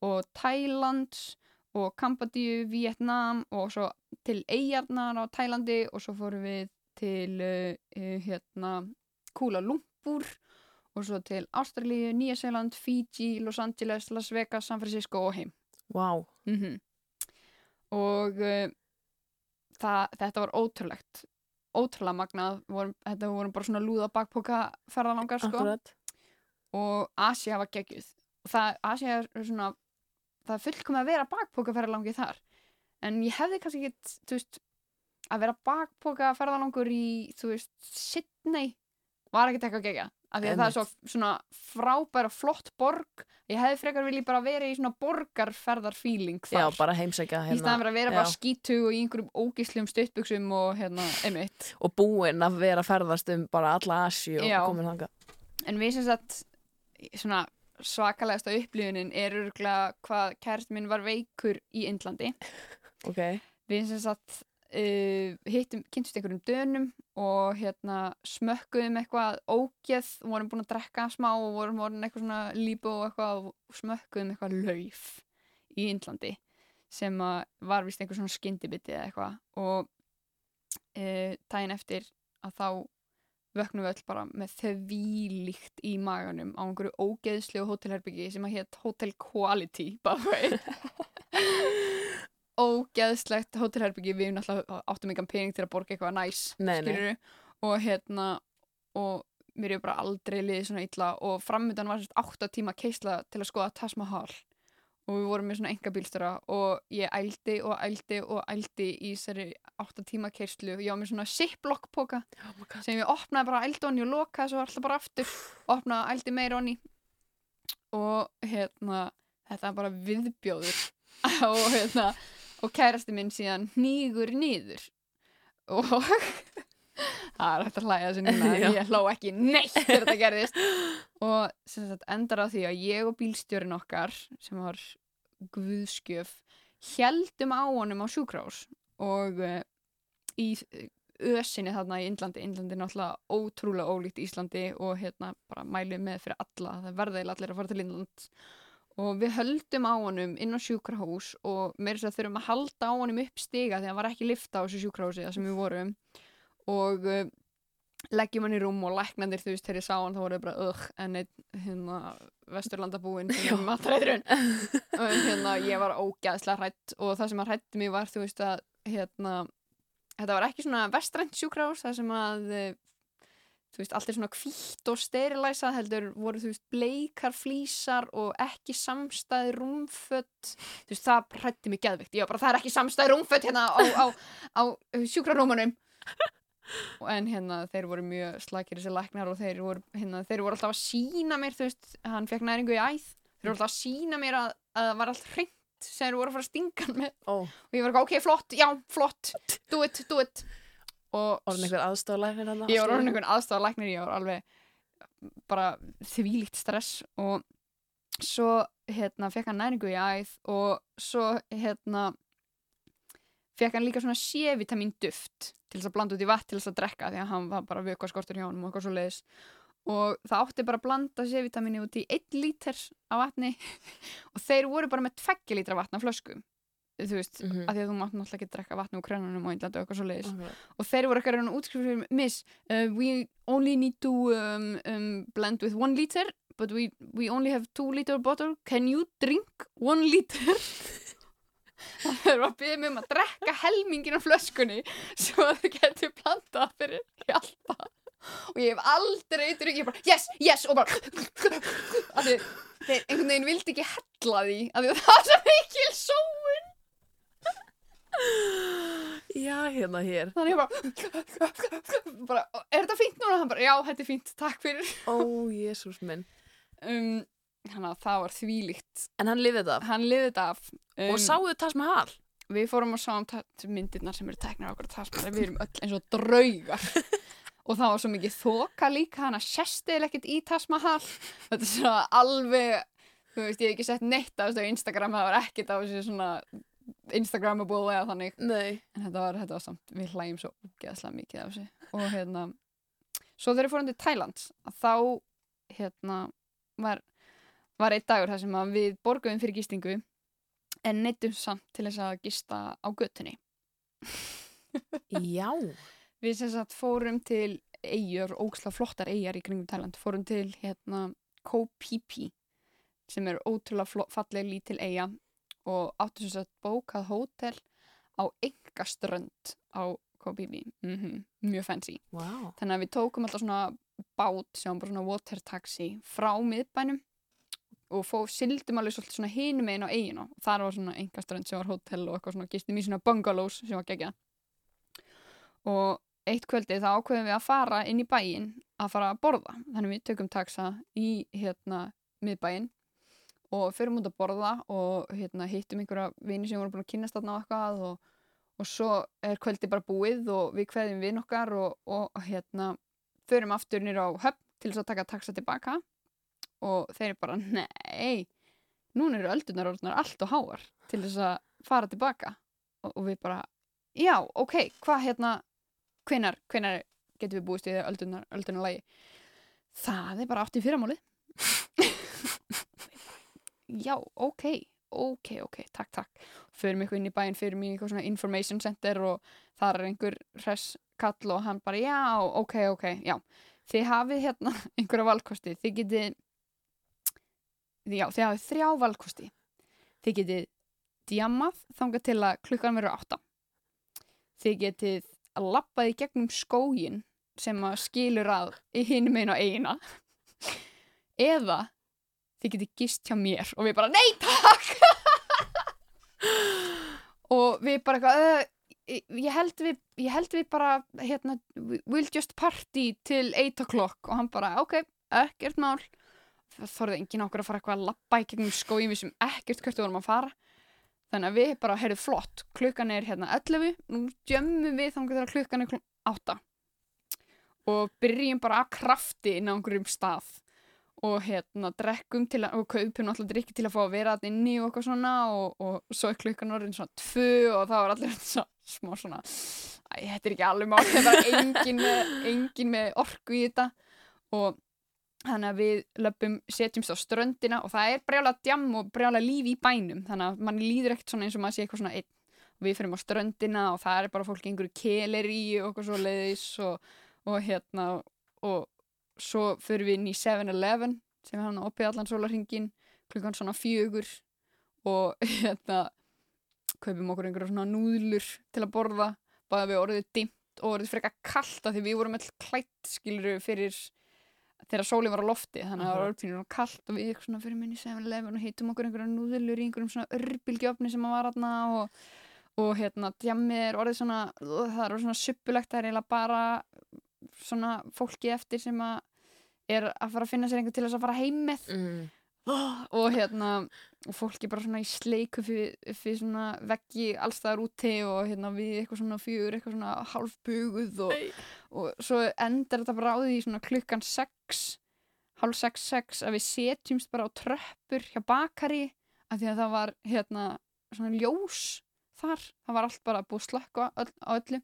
og Thailands og Kambadíu, Vietnam og svo til Eyjarnar á Tælandi og svo fórum við til uh, hérna Kuala Lumpur og svo til Ástralíu, Nýjaseiland, Fiji, Los Angeles, Las Vegas, San Francisco og heim Vá. mm og uh, það, þetta var ótrúlegt ótrúlega magnað vorum, þetta vorum bara svona lúða bakpoka ferðalangar sko Akkurat. Og Asia var geggjuð. Og það, Asia er svona það er fullkomið að vera bakpoka ferðalangi þar. En ég hefði kannski ekki þú veist, að vera bakpoka ferðalangur í, þú veist, Sydney var ekkert eitthvað gegja af því að það er svo svona frábæra flott borg. Ég hefði frekar viljið bara vera í svona borgarferðarfíling þar. Já, bara heimsækja í hérna. staðan fyrir að vera bara já. skítu og í einhverjum ógislum stuttbuxum og hérna, einmitt. Og búinn að vera að ferðast um bara alla Asju og komin þangað. en við sem sagt svona svakalegasta upplifunin er örgulega hvað kært minn var veikur í Indlandi Ok. við sem sagt uh, hittum, kynntust einhverjum dönum og hérna smökkuðum eitthvað ógeð vorum búin að drekka smá og vorum vorum eitthvað svona líbu og eitthvað og smökkuðum eitthvað lauf í Indlandi sem var vist einhver svona skyndibiti eða eitthvað og uh, daginn eftir að þá vöknum við öll bara með þvílíkt í maganum á einhverju ógeðslegu hótelherbyggi sem að hétt Hotel Quality way. <laughs> Ógeðslegt hótelherbyggi, við náttúrulega áttum engan pening til að borga eitthvað næs, skilurðu, og hérna, og mér er bara aldrei liðið svona illa. Og framöndan var sérst 8 tíma keisla til að skoða Taj Mahal. Og við vorum með svona enga bílstöra og ég ældi og ældi og ældi í þessari 8 tíma keislu ég var með svona ziplock póka Oh sem ég opnaði bara ældi onni og lokaði svo alltaf bara aftur opnaði ældi meira onni og hérna þetta er bara viðbjóður og hérna og kærasti minn síðan hnígur nýður og <laughs> það er hægt að hlæja þessu núna <laughs> ég hló ekki neitt þegar þetta gerðist. <gasps> Og sem sagt endar á því að ég og bílstjórin okkar sem var guðskjöf heldum á honum á sjúkrás og uh, í ösinni þarna í Indlandi. Indlandi er náttúrulega ótrúlega ólíkt Íslandi og hérna bara mælið með fyrir alla. Það verða eiginlega allir að fara til Indland og við höldum á honum inn á sjúkrahús og meira þess að þurfum að halda á honum upp stiga því að það var ekki lifta á þessu sjúkrahúsi sem við vorum. Og uh, leggjum hann í rúm og læknandir þú veist þegar ég sá hann þá voru þau bara ögh en hérna er <laughs> og hérna ég var ógæðslega hrætt og það sem að hrætti mig var þú veist að hérna þetta var ekki svona vestrænt sjúkrahús það sem að eh, þú veist, allt er svona hvítt og sterilæsað heldur voru þú veist bleikar flísar og ekki samstæði rúmfött þú veist, það hrætti mig geðvikt var bara, það er ekki samstæði rúmfött hérna á, á, á sjúkrarúmunum Og en hérna þeir voru mjög slakir þessi læknar og þeir voru, hérna, þeir voru alltaf að sína mér þú veist, hann fekk næringu í æð. Þeir voru alltaf að sína mér að það var allt hreint sem þeir voru að fara að stinga hann með. Ó, og ég var ekki, ok, flott, já, flott. Do it, do it. Og orðin einhver aðstoflæknir hann ég var orðin einhvern aðstæðalæknir ég var alveg bara þvílíkt stress. Og svo hérna fekk hann næringu í æð og svo hérna fekk hann líka svona C-vitamin duft til þess að blanda út í vatn til þess að drekka því að hann var bara vökva skortur hjá hann og eitthvað svo leiðis og það átti bara að blanda C-vitamini út í 1 lítir af vatni. <laughs> Og þeir voru bara með 2 lítra vatn af flösku þú veist, Mhm. af því að þú mátt náttúrulega ekki drekka vatn úr krönunum og einlega eitthvað svo leiðis Akkurat. og þeir voru eitthvað að útskrifja fyrir miss, uh, we only need to um, um, blend with one liter but we, we only have two liter bottle. Can you drink one liter? <laughs> Og þeir voru að byggja mig um að drekka helmingin af flöskunni <laughs> svo að þau getur plantað fyrir hjálpa og ég hef aldrei eitur ég bara yes, yes og bara <laughs> þeir, þeir einhvern veginn vildi ekki hella því að það var svo mikil sóun. Já, hérna hér. Þannig ég bara, <laughs> bara er þetta fínt núna? Hann bara, já, þetta er fínt, takk fyrir. <laughs> Ó, Jésús minn. Um, þannig að það var þvílíkt. En hann lifið það hann liði þetta af. Um, Og sáuðu Taj Mahal? við fórum og sáum myndirnar sem eru teknar á okkur við erum öll eins og draugar og það var svo mikið þoka líka hann að eða ekkert í Taj Mahal. Þetta er svona alveg þú veist, ég hef ekki sett neitt af þessu á Instagram það var ekkert á þessu svona Instagrammable eða þannig. Nei. En þetta var, þetta var samt, við hlægjum svo geðslega mikið af þessu. Og hérna svo þegar við fórum til Thailand þá hérna var, var einn dagur þar sem við borguðum fyrir gistingu en neittum samt til þess að gista á göttunni Já við sem sagt fórum til eigur, ógsla flottar eigar í kringum Thailand fórum til hérna Koh Phi Phi sem er ótrúlega falleg lítil eiga og áttu sem sagt bókað hótel á engaströnd á Koh Phi Phi. Mm mjög fancy. Vá. Þannig að við tókum alltaf svona bát sem bara svona water taxi frá miðbænum og fó, sildum alveg svolítið svona hinum einn á eiginu og þar var svona engaströnd sem var hótel og eitthvað svona gistum í svona bungalows sem var gegja og eitt kvöldi þá ákveðum við að fara inn í bæinn að fara að borða. Þannig við tökum taxa í hérna miðbæinn og förum út að borða og hérna, hittum einhverja vini sem voru búin að kynast þarna á eitthvað og, og svo er kvöldi bara búið og við kveðum vin okkar og, og hérna förum aftur nýra á höfn til þess að taka taxa tilbaka og þeir eru bara, nei núna eru öldunar orðnar allt og háar til þess að fara tilbaka og, og við bara, já, ok hvað hérna, hvenar hvenar getum við búist við öldunar, öldunar lægi það er bara átt í fyrramáli já, ok ok, ok, takk, takk. Förum eitthvað inn í bæinn, förum í eitthvað svona information center og þar er einhver hress kall og hann bara, já, ok, ok já, þið hafið hérna <laughs> einhverja valkosti, þið getið já, þið hafið þrjá valkosti. Þið getið djammað þangað til að klukkan verður átta. Þið getið að lappa í gegnum skógin sem að skilur að í hinum einu og eina. Eða þið getið gist hjá mér og við bara, nei takk! og við bara eitthvað, ég held við, ég held við bara, hérna, we'll just party til 8 o'clock og hann bara, ok, ekkert mál. Þorði enginn okkur að fara eitthvað að lappa í gegnum skógin við sem ekkert hvert við vorum að fara. Þannig að við bara, heyrðu flott, klukkan er hérna 11, nú djömmum við þannig þegar klukkan er klukkan 8 og byrjum bara að krafti inn á einhverjum stað og hérna drekkum til að, og kaupum alltaf drikki til að fá að vera að inni og eitthvað svona og, og svo er klukkan orðin svona tvö og þá er allir svona smá svona, æ, þetta er ekki alveg mál, þetta er engin engin með orku í þetta. Og þannig að við löpum, setjumst á ströndina og það er brjála djam og brjála líf í bænum. Þannig að mann líður ekkert eins og maður sé eitthvað svona einn. Og við fyrir á ströndina og það er bara fólk einhverju keler í og eitthvað svo leiðis og, og hérna og svo fyrir við inn í 7-Eleven sem er hann oppið allan sólarhingin klukkan svona fjögur og <laughs> hérna kaupum okkur einhverja svona núðlur til að borða. Bæða við orðið dimmt og orðið frekar kallt af því við vorum alltaf klætt skiluru fyrir þegar sólinn var á lofti þannig að það var orðið svona kallt og við eitthvað svona fyrir minni 7-Eleven og heitum okkur einhverja núðlur í einhverjum svona örbylgjöfni sem að var aðna og, og hérna djammið er orðið svona það er orðið svona suppulegt það er eiginlega bara svona fólki eftir sem að er að fara að finna sér einhver til þess að fara heim með mm. <gasps> og hérna og fólki bara svona í sleiku fyrir, fyrir svona veggi allstaðar úti og hérna við eitthvað svona fjögur eitthvað svona hálfbuguð og, og svo endar þetta bara á því svona klukkan sex hálf sex sex að við setjumst bara á tröppur hjá bakari af því að það var hérna svona ljós þar, það var allt bara búið slökk á öllu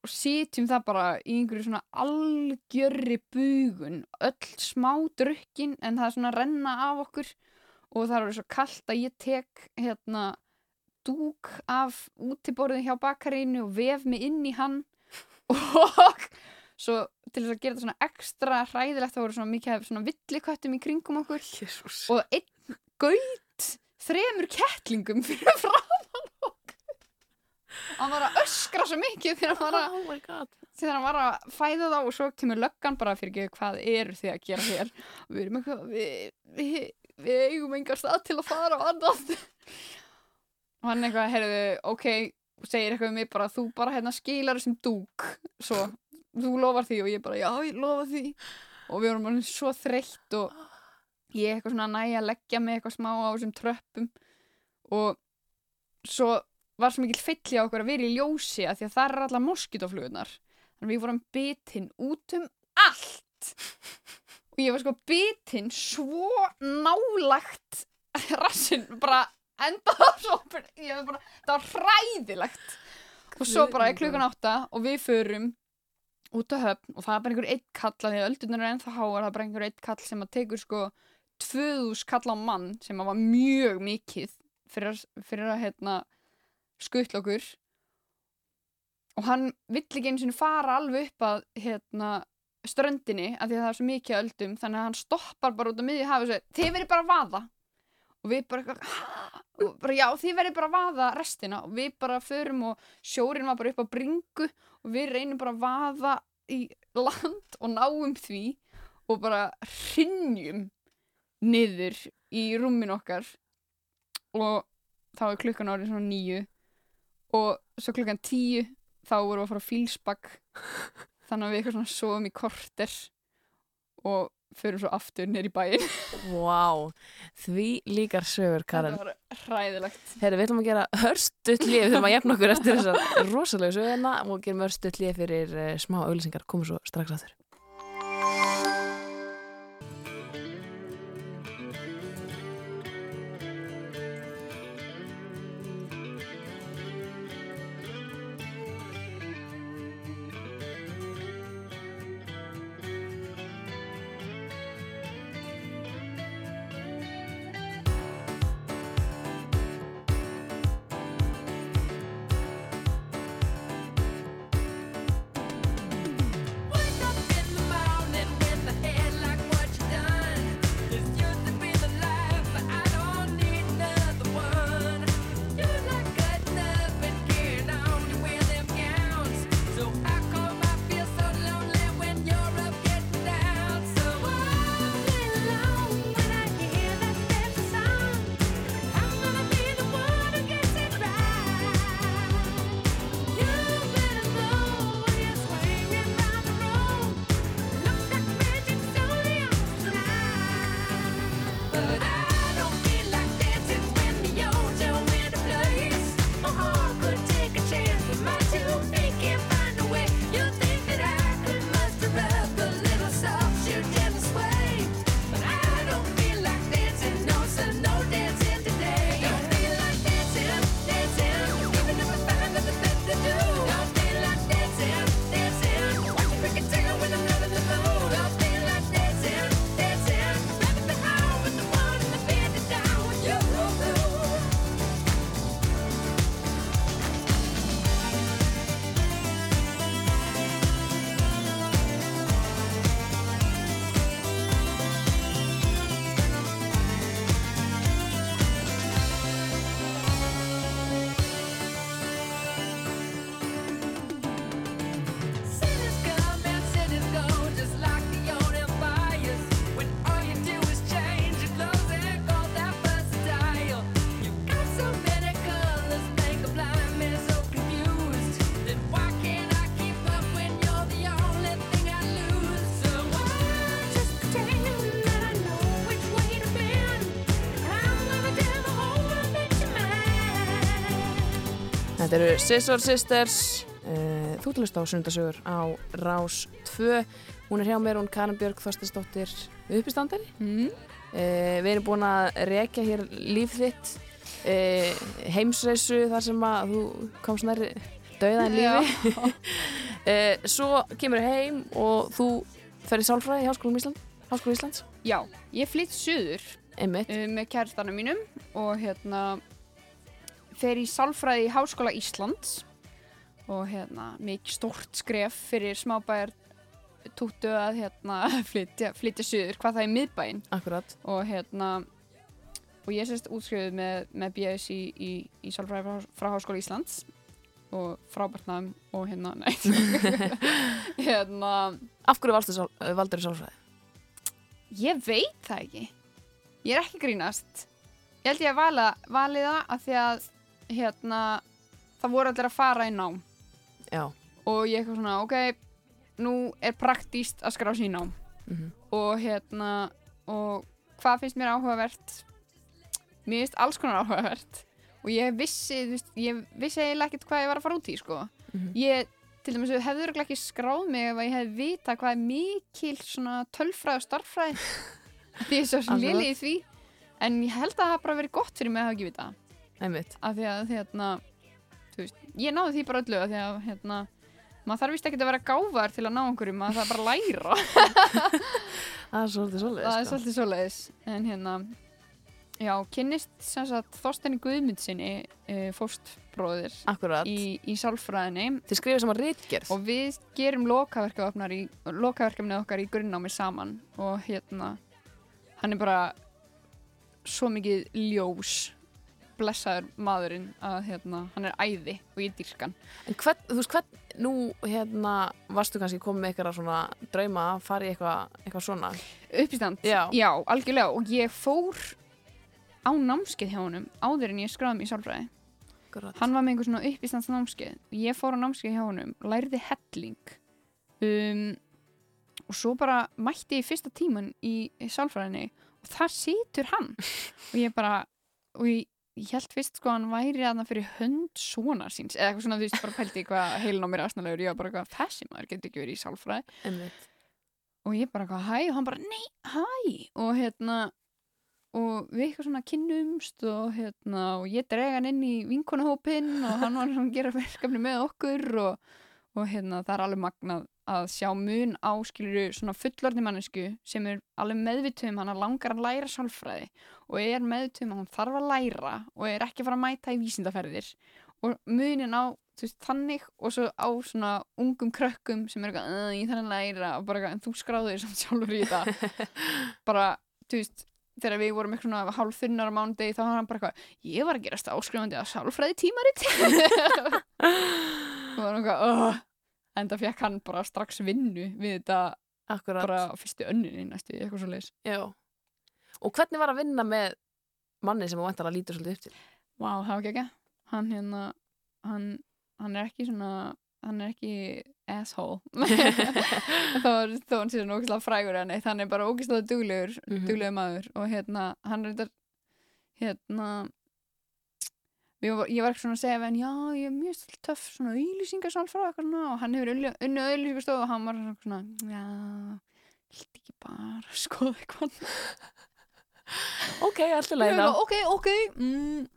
og sitjum það bara í einhverju svona algjörri bugun öll smá drukkin en það er svona að renna af okkur og það er svo kallt að ég tek hérna dúk af útiborðin hjá bakarínu og vef mig inn í hann <laughs> og svo til þess að gera þetta svona ekstra hræðilegt þá voru svona mikið svona villiköttum í kringum okkur Jesus. og einn gaut þremur kettlingum fyrir okkur hann var að öskra svo mikið þegar hann var að Oh þegar hann var að fæða þá og svo kemur löggan bara fyrir ekki hvað eru þið að gera hér. Og við erum eitthvað við, við, við eigum engar stað til að fara á annað. Og hann eitthvað, heyrðu, ok segir eitthvað um mig bara, þú bara hérna skilar þessum dúk. Svo, þú lofar því. Og ég bara, já, ég lofa því. Og við vorum svo þreytt og ég eitthvað svona næja að leggja mig eitthvað smá á þessum tröppum. Og svo var svo mikil fyll á okkur að vera í ljósi að því að það er allar moskítoflugunar þannig að við vorum bitinn út um allt. Og ég var sko bitinn svo nálagt rassinn bara enda það svo ég var bara, það var hræðilegt. Og svo bara er klukkan átta og við förum út á höfn og það er bara einhver eitt kall að því að öldunar er ennþá háar það er bara einhver eitt kall sem að tekur sko 2000 kall á mann sem að var mjög mikið fyrir, fyrir að hérna skuttla okkur. Og hann vill ekki einu sinni fara alveg upp að hérna ströndinni af því að það er svo mikið öldum þannig að hann stoppar bara út á miðju hafi og segir þið verið bara að vaða. Og við bara, og bara já þið verið bara að vaða restina. Og við bara förum og sjórin var bara upp á bringu og við reynum bara að vaða í land og náum því og bara hrinjum niður í rúmin okkar. Og þá er klukkan árið svona nýju og svo klukkan tíu þá vorum við að fara á fílsbakk þannig að við eitthvað svona sofum í korter og förum svo aftur neyri í bæinn Vá, því líkar sögur, Karen. þetta var hræðilegt Herri, við ætlum að gera hörstutt líf, við þurfum að jafna okkur eftir þessar rosalegu söguna og gerum hörstutt líf fyrir uh, smá auðlýsingar, komum svo strax að þurr. Þetta eru Scissor Sisters, uh, þú til að stá sundasögur á Rás 2. Hún er hjá mér, hún Karin Björg Þorstinsdóttir uppistandari. Mm. Uh, við erum búin að rekja hér líf þitt, uh, heimsreisu þar sem að þú komst nærri dauðaðin lífi. <laughs> svo kemur heim og þú fer í sálfræði í Háskólum Ísland, Háskóla Íslands. Já, ég flytt uh, með kæristanum mínum og hérna fer í sálfræði í Háskóla Íslands og hérna mikið stórt skref fyrir smábæjar túttu að hérna <laughs> flytja, flytja suður, hvað það er miðbæinn. Akkurat. og hérna og ég sérst útskrifuð með, með BS í, í, í sálfræði frá, frá Háskóla Íslands og frábært nam og hérna, <laughs> nei. <laughs> Hérna, Af hverju uh, valdur í sálfræði? ég veit það ekki. Ég er ekki grínast. Ég held ég að valið það að því að hérna, það voru allir að fara í nám. Já. og ég eitthvað svona, ok nú er praktíst að skrá sín nám. Mm og hérna og hvað finnst mér áhugavert? Mér finnst alls konar áhugavert. Og ég vissi, þú veist, ég vissi eiginlega ekkert hvað ég var að fara út í sko. Mhm. ég, til dæmis, hefði örugglega ekki skráð mig ef ég hefði vita hvað er mikil svona tölfræð og starffræð <laughs> því ég er svo lili í því. En ég held að það hafa bara verið gott fyrir mig að hafa ekki vita Einmitt. af því að hérna, veist, ég náði því bara öllu af því að hérna, maður þarf vist ekki að vera gáfar til að ná einhverju, maður þarf bara að læra <laughs> Það er svolítið svolítið. það er sko. svolítið svoleiðis en hérna já, kynnist sem sagt Þorsteini Guðmundsinni uh, fóstbróðir Akkurat. í, í sálfræðinni Þið skrifið saman rítgerð. og við gerum lokaverkefni lokaverkefnið okkar í grunnnámi saman og hérna hann er bara svo mikið ljós blessaður maðurinn að hérna, hann er æði og ég dýrkan En hvern, þú veist, hvern, nú hérna varstu kannski komið með eitthvað svona drauma að fara í eitthvað, eitthvað svona. uppistand, Já. algjörlega. Og ég fór á námskeið hjá honum áður en ég skráði mig í sálfræði. Hann var með einhver svona uppistands námskeið ég fór á námskeið hjá honum, lærði helling. Um, og svo bara mætti ég fyrsta tíman í, í sálfræðinni og þar situr hann. <laughs> Og ég bara og ég, ég held fyrst sko að hann væri aðna fyrir hönd svona síns eða eitthvað svona þú veist bara pælti hvað heilin á mér aðsnalegur ég var bara eitthvað þessi maður getur ekki verið í sálfræði. Einmitt. og ég bara eitthvað hæ? Og hann bara nei hæ? Og hérna og við eitthvað svona kynnumst og hérna og ég drega hann inn í vinkonahópin og hann var svona að gera verkefni með okkur og, og hérna það er alveg magnað að sjá mun á skiluru svona fullorðni mannesku sem er alveg meðvituð um hann að langar að læra sálfræði og er meðvituð um að hann þarf að læra og er ekki að fara að mæta í vísindaferðir og munin á veist, þannig og svo á svona ungum krökkum sem er eitthvað, "Uh, ég þarf að læra og bara eitthvað, en þú skráður þér samt sjálfur í þetta <laughs> bara, þú veist þegar við vorum eitthvað svona hálf þunnar á mánuði þá var hann bara eitthvað, ég var að gerast áskrifandi að sálfræði tímarit <laughs> og var eitthvað. En það fekk hann bara strax vinnu við þetta Akkurat. bara fyrstu önninni næstu, eitthvað svo leis Já. Og hvernig var að vinna með manni sem þú vantar að lítur svolítið upp til? Vá, það var ekki ekki hann hérna, hann, hann er ekki svona hann er ekki asshole <laughs> þá <laughs> þó hann sér ógislega frægur en eitt, hann er bara ógislega duglegur Mhm. duglegur maður og hérna hann er þetta hérna við var, ég var ekki svona að segja hann já, ég er mjög svolítið töff svona auðlýsingasálfra og eitthvað svona og hann hefur unni, auðlýsingastofu og hann var svona, já vilti ekki bara <laughs> skoða eitthvað? Ok, alltaf Ég var, ok, ok. Mm.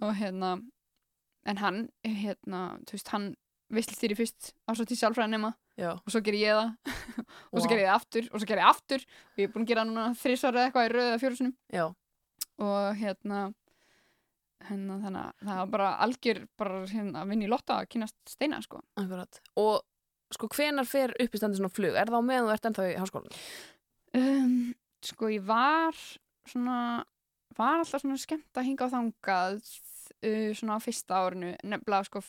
og hérna en hann, hérna, þú veist hann vissl þýri fyrst ásvætt í sjálfræðinema Já. og svo ger ég það. <laughs> Og svo ger ég það aftur og svo ger ég aftur. Og ég er búin að gera núna þrísvar eða eitthvað í rauða fjórusunum og hérna hérna þannig að það var bara algjör bara hérna að vinna í lotta að kynast steina sko Akkurat. Og sko, hvenar fer upp í standi svona flug? Er það á meðan þú ert ennþá í háskólanum? um, sko ég var svona var alltaf svona skemmt að hinga á þangað uh, svona á fyrsta árinu nefnilega sko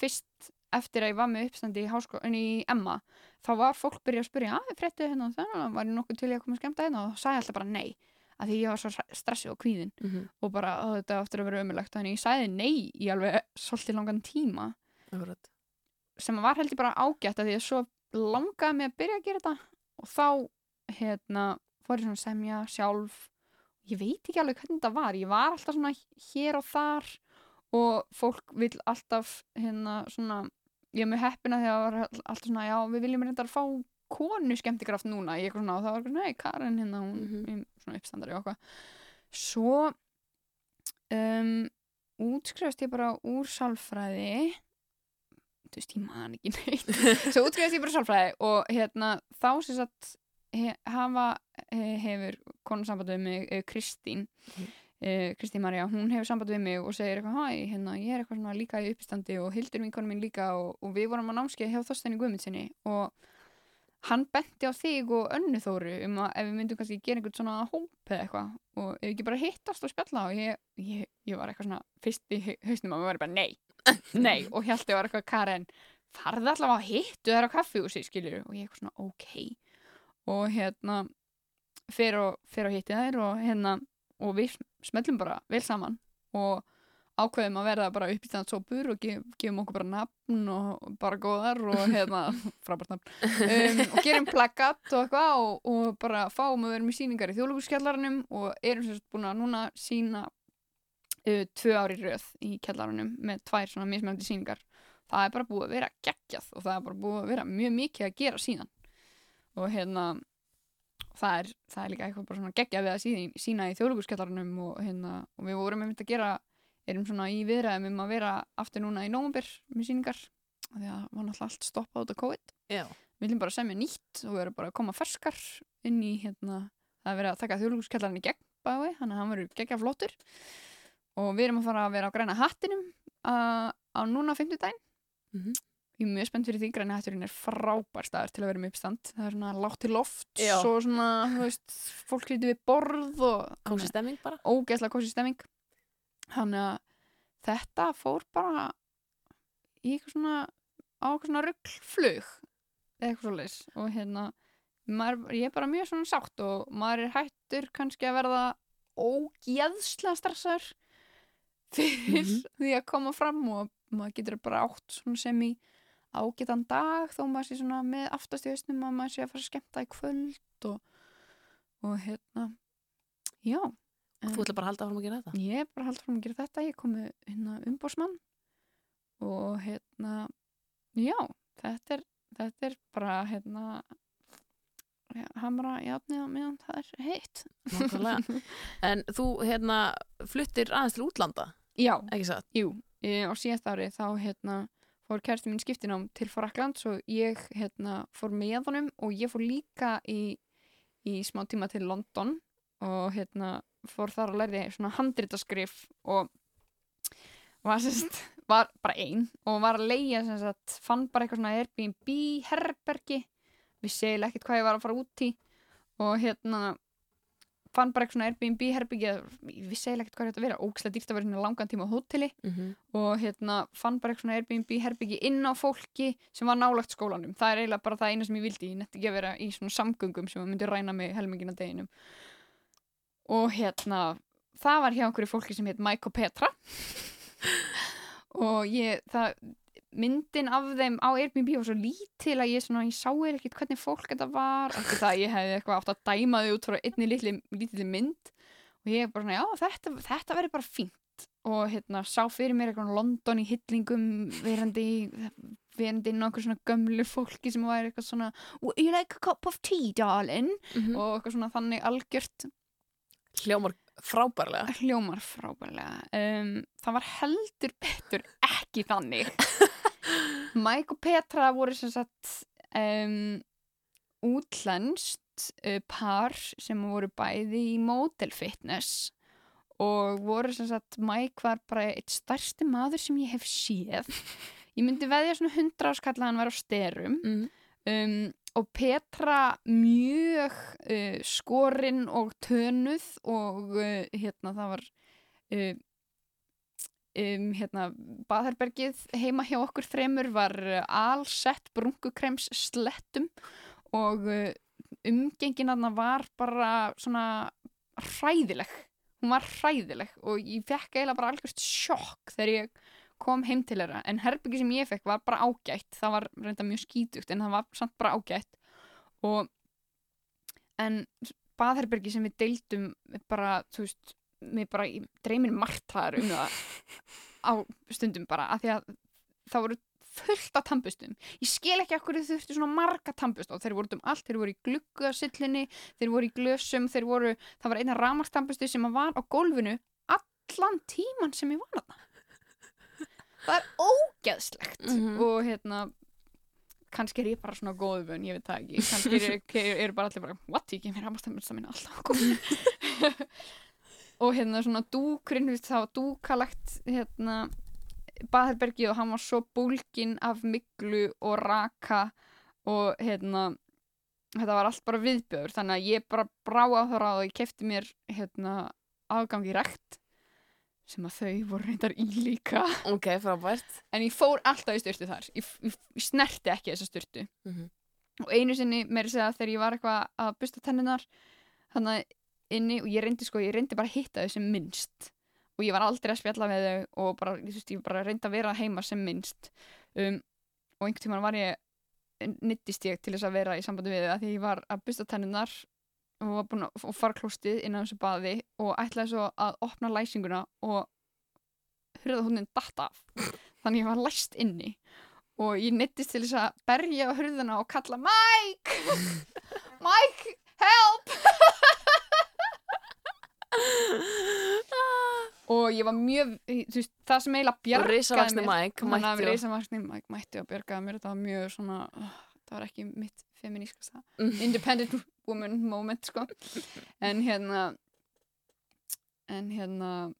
fyrst eftir að ég var með uppstandi í háskólan í Emma þá var fólk byrjað að spyrja að fréttu hérna og þannig var ég nokkuð til í að koma að skemmta hérna og þá sagði ég alltaf bara nei að því ég var svo stressu og kvíðin Mm -hmm. og bara þetta áttur að vera ömulegt þannig ég sagði nei í alveg svolítið langan tíma. Akkurat. sem var heldur bara ágætt að því að svo langaði mig að byrja að gera þetta. Og þá hérna fór ég svona semja sjálf. Ég veit ekki alveg hvernig þetta var. Ég var alltaf svona hér og þar og fólk vil alltaf hérna svona ég er með heppina var alltaf svona já, við viljum reyndar fá konu skemmtikraft núna í eitthvað svona og það var eitthvað, nei, Karen hérna hún mm svona uppstandari og eitthvað. Svo um, útskrifast ég bara úr sálfræði þú veist, ég man ekki neitt. <laughs> Svo útskrifast ég bara úr sálfræði og hérna, þá sem sagt he, hafa he, hefur konu samband við mig, uh, Kristín uh, Kristín Marja, hún hefur samband við mig og segir eitthvað, hæ, hérna, ég er eitthvað svona líka í uppstandi og Hildur vinkonu mín líka og, og við vorum á námskeið hjá Þorsteini Guðmundsinni og hann benti á þig og önnu þóru um að ef við myndum kannski gera einhvern svona hóp eða eitthvað og ef við ekki bara hittast og spjalla og ég, ég, ég var eitthvað svona fyrst í hau- hausnum og við varum bara nei, nei og Hjalti var eitthvað Karen farði allavega að hittu þær á kaffihúsi skilur og ég eitthvað svona ok. Og hérna fyrir og, og hitti þær og hérna og við smellum bara vel saman. Og ákveðum að verða bara upp í þannig sopur og gef, gefum okkur bara nafn og bara góðar og hérna <laughs> frábært nafn. Um, og gerum plakkat og eitthvað og, og bara fáum að vera með síningar í þjóðlugurskjallarunum og erum sérst búin að núna sína uh, tvö ári röð í kjallarunum með tvær svona mismjöndi síningar það er bara búið að vera geggjað og það er bara búið að vera mjög mikið að gera síðan. Og hérna það er, það er líka eitthvað bara svona geggjað við að sína í þjóðlugurskjallarunum og hérna og við vorum einmitt að gera erum svona í viðræðum um að vera aftur núna í nómumbyr með síningar því að var náttúrulega allt stoppað út af COVID. Já. við viljum bara semja nýtt og við erum bara að koma ferskar inn í hérna, það er verið að taka þjóðlugurskjallarinn í gegn bæði, þannig að hann verður geggja flottur. Og við erum að fara að vera á græna hattinum á, á núna 50 daginn Mhm. ég er mjög spennt fyrir því græna hatturinn er frábær staður til að vera með uppstand. Það er svona látt til loft og svona, þú veist, fólk hlýtur við borð og Kósi stemming bara. ógeðslega kósi stemming þannig að þetta fór bara í eitthvað svona á eitthvað svona rugglflug eitthvað svo leis og hérna maður, ég er bara mjög svona sátt og maður er hættur kannski að verða ógeðslega stressaður fyrir Mhm. <laughs> því að koma fram og maður getur bara átt sem í ágætan dag þó maður sé svona með aftast í hausnum að maður sé að fara að skemmta í kvöld og, og hérna já en- Þú ætla bara að halda áfram að gera þetta Ég bara haldið fram að gera þetta, ég kom með hérna umbósmann og hérna, já, þetta er, þetta er bara hérna, ja, hamra jafnið á meðan það er heitt. Nákvæmlega. <laughs> En þú hérna fluttir aðeins til útlanda, Já, ekki satt? jú, e, á síðast ári þá hérna fór kærasti mín skiptinám til Fraklands og ég hérna fór með honum og ég fór líka í, í smá tíma til London og hérna fór þar að lærði svona handritaskrif og var, sérst, var bara ein og var að leia sem sagt, fann bara eitthvað svona Airbnb herbergi. Við segilega ekkert hvað ég var að fara út í og hérna fann bara eitthvað svona Airbnb herbergi vissi eiginlega ekkert hvað þetta vera, ógislega dýrt að vera svona langan tíma á hóteli Mm -hmm. og hérna fann bara eitthvað svona Airbnb herbyggi inn á fólki sem var nálagt skólanum. Það er eiginlega bara það eina sem ég vildi ég netti ekki að vera í svona samgöngum sem myndi ræna mig helmingina deginum og hérna það var hjá einhverju fólki sem heit Mike og Petra. Og ég það myndin af þeim á Airbnb var svo lítil að ég svona, ég sá eða ekkert hvernig fólk þetta var, eftir það að ég hefði eitthvað átt að dæma þau út frá einni litli, litli mynd. Og ég er bara svona, já, þetta, þetta verður bara fínt. Og hérna, sá fyrir mér eitthvað London í hyllingum verandi verandi inn á eitthvað svona gömlu fólki sem væri eitthvað svona "Would you like a cup of tea, darling? og eitthvað svona þannig algjört Hljómar frábærlega. <laughs> hljómar frábærlega um, það var heldur betur ekki þannig <laughs> Mike og Petra voru sem sagt um, útlenskt uh, par sem voru bæði í model fitness og voru sem sagt Mike var bara eitt stærsti maður sem ég hef séð ég myndi veðja svona hundra áskall að hann var á styrum Mm. um, og Petra mjög uh, skorinn og tönuð og uh, hérna það var uh, um, hérna baðherbergið heima hjá okkur þremur var alsett brunkukrems slettum og umgengin aðna var bara svona hræðileg. Hún var hræðileg og ég fekk eiginlega bara algjörst sjokk þegar ég kom heim til þeirra en herbyggi sem ég fekk var bara ágætt. Það var reynda mjög skítugt en það var samt bara ágætt. Og en baðherbergi sem við deildum bara, þú veist mér bara, dreymir margtaðar um það <laughs> á stundum bara af því að það voru fullt af tannbustum. Ég skil ekki okkur þau þurftu svona marga tannbust og þeir voru um allt, þeir voru í gluggasillinni þeir voru í glösum, þeir voru það var eina ramartannbustu sem var á gólfinu allan tíman sem ég var þarna. það er ógeðslegt. Mhm. og hérna kannski er ég bara svona góð vön, ég veit það ekki. Kannski eru er, er bara allir bara what, ég mér ramartannbusta mín alltaf <laughs> og hérna svona dúkurinn, það var dúkalagt hérna baðherbergi og hann var svo búlgin af miklu og raka og hérna þetta var allt bara viðbjöður þannig að ég bara brá á það ráð og ég kefti mér hérna aðgang í rekt sem að þau voru reyndar í líka. Ok, frábært. en ég fór alltaf í styrtu þar. Ég, ég, ég snerti ekki þessa styrtu Mhm. og einu sinni meiri segja þegar ég var eitthvað að busta tenninar þannig inni og ég reyndi sko, ég reyndi bara að hitta þau sem minnst. Og ég var aldrei að spjalla með þau og bara, þú veist, ég bara reyndi að vera heima sem minnst. Um, og einhvern tímann var ég nittist ég til þess að vera í sambandi við þau að því ég var að busta tenninar og var búin að fara klóstið inn á þessu baði og ætlaði svo að opna læsinguna og hurðahúnin datt af. <laughs> Þannig ég var læst inni og ég nittist til þess að berja á hurðuna og kalla Mike! <laughs> Mike, help! <laughs> Og ég var mjög veist, það sem eiginlega bjargaði mér Mike hann að og- risavaxni Mike mætti og bjargaði mér þetta var mjög svona það var ekki mitt feminískasta Mm. independent woman moment sko en hérna en hérna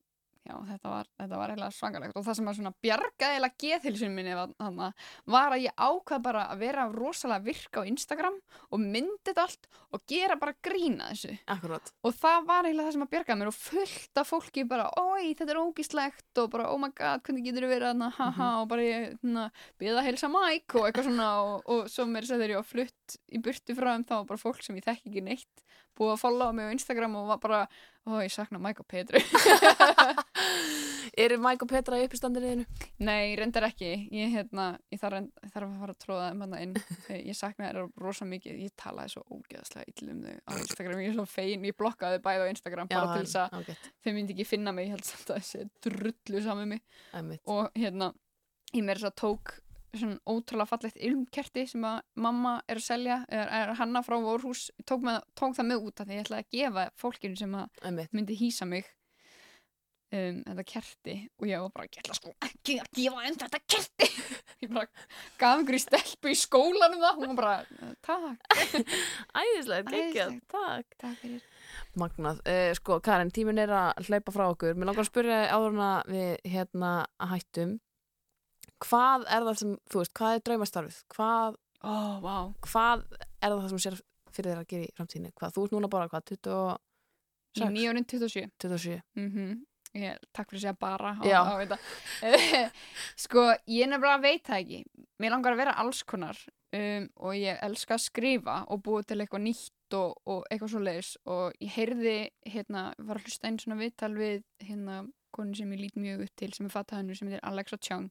já, þetta var, þetta var eiginlega svangalegt og það sem var svona bjargaði eiginlega geðhilsun minni var, þarna, var að ég ákvað bara að vera rosalega virka á Instagram og myndi þetta allt og gera bara grína þessu. Akkurát. og það var eiginlega það sem að bjargaði mér og fullt af fólki bara, oi, þetta er ógíslegt og bara, oh my god, hvernig getur þið verið þarna, haha, og bara ég, hérna, byggða að heilsa Mike og eitthvað svona og, og svo mér þegar ég var flutt í burtu frá þeim þá var bara fólk sem ég þekki ekki neitt búið að followa mig á Instagram og var bara, ó, ég sakna Mike og Petru Eru Mike og Petra í uppistandinu? Nei, reyndar ekki. Ég, hérna, ég þarf, reynd, þarf að fara að tróða þeim hann inn. Ég sakna þeirra rosa mikið. Ég talaði svo ógeðslega ill um þau á Instagram. Ég er svo fein. Ég blokkaði bæði á Instagram bara til þess að ágætt. þau myndi ekki finna mig. Ég held samt að þessi drullu saman mig. Og hérna, ég meira þess að tók svona ótrúlega fallegt ilmkerti sem að mamma er að selja, er, er hanna frá vorhús, tók, með, tók það með út af því ég ætlaði að gefa fólkinu sem að myndi hýsa mig um, þetta kerti og ég var bara ég ætla sko ekki að gefa þeim þetta kerti <laughs> ég bara gaf einhverju stelpu í skólanum það hún var bara takk, <laughs> Æðislegt, geggjað. Æðislegt. Takk. takk fyrir Magnað. Uh, sko, Karin, tíminn er að hlaupa frá okkur. Mér langar að spyrja áður að við hérna að hættum. Hvað er það sem, þú veist, hvað er draumastarfið? Hvað, ó, vá, hvað er það sem sér fyrir þér að gera í framtíðinni? Hvað, þú ert núna bara, hvað, 26? í nýjórinn 27 27? mm ég, takk fyrir að segja bara á, á þetta. <laughs> sko, ég nefnilega veit það ekki mér langar að vera alls konar um, og ég elska að skrifa og búa til eitthvað nýtt og, og eitthvað svo leiðis og ég heyrði hérna, var að hlusta einn svona viðtal við hérna, konu sem ég lít mjög upp til sem er fattaðinu sem heitir Alexa Chung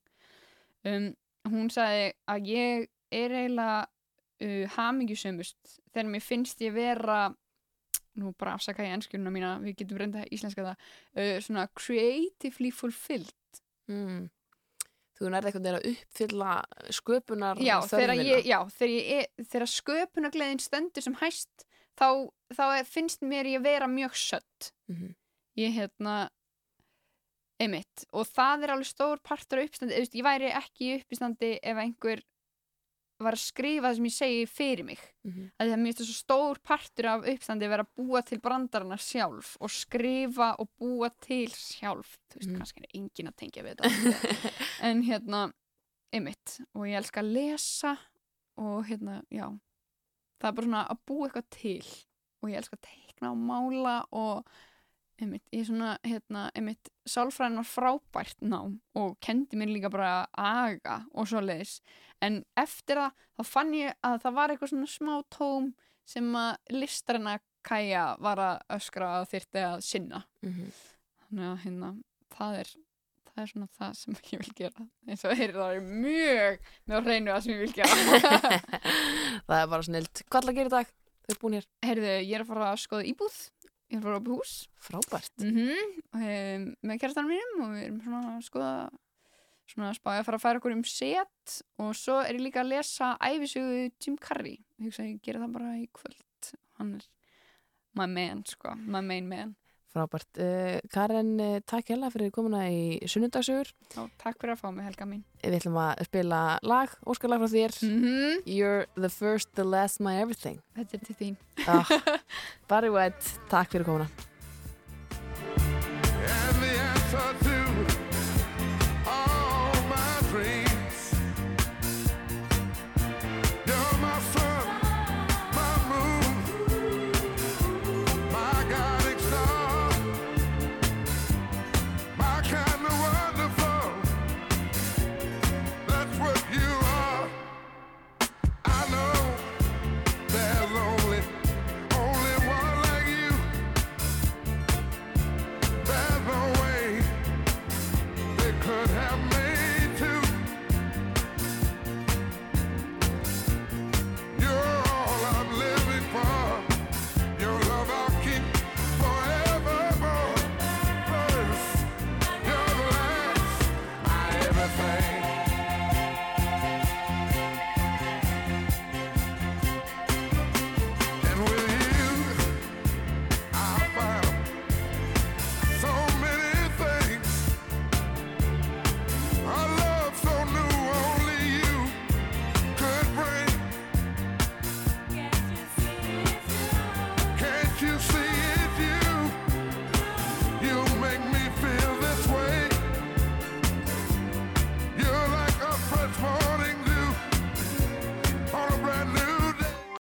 um, hún sagði að ég er eiginlega uh, hamingjusömmust þegar mér finnst ég vera nú bara afsaka ég ennskjöruna mína við getum reynda íslenska það uh, svona creatively fulfilled Mm. Þú nærði eitthvað að uppfylla sköpunar já, þegar ég, já, þegar ég þegar sköpunagleðin stendur sem hæst þá, þá er, finnst mér ég vera mjög sött Mhm. ég hérna einmitt, og það er alveg stór partur á uppstandi, veist, ég væri ekki í uppstandi ef einhver var að skrifa það sem ég segi fyrir mig. Mhm. að það er mjög stór partur af uppstandi að vera að búa til brandarana sjálf og skrifa og búa til sjálf. Þú veist, Mhm. kannski er engin að tengja við þetta <laughs> en hérna, einmitt. Og ég elska að lesa og hérna, já. Það er bara svona að búa eitthvað til. Og ég elska að teikna og mála og einmitt, ég er svona, hérna, einmitt sálfræðin var frábært nám og kendi mér líka bara aga og svo leiðis, en eftir það þá fann ég að það var eitthvað svona smá tóm sem að listarinnar kæja var að öskra að þyrfti að sinna Mhm. þannig að hérna, það er það er svona það sem <laughs> ég vil gera eins og þeir það er mjög með á hreinu það sem ég vil gera <laughs> það er bara snilt. Hvað ætla að gera í dag? Þau er búin hér. Heyrðu, ég er að fara að skoða íbúð ég er að fara að opið hús. Frábært. mm um, með kærastanum mínum og við erum svona að skoða svona spáði að fara að færa okkur um set. Og svo er ég líka að lesa æfisögu Jim Carrey. Ég hugsa að ég gera það bara í kvöld. Hann er my man sko, my main man Frábært. Eh, uh, Karin, eh, takk hella fyrir komuna í sunnundasugur. Takk fyrir að fá mig, Helga mín. Við ætlum að spila lag, óskalag frá þér. Mm -hmm. You're the first, the last, my everything. Þetta er til þín. Ah, <laughs> Barry White, takk fyrir komuna.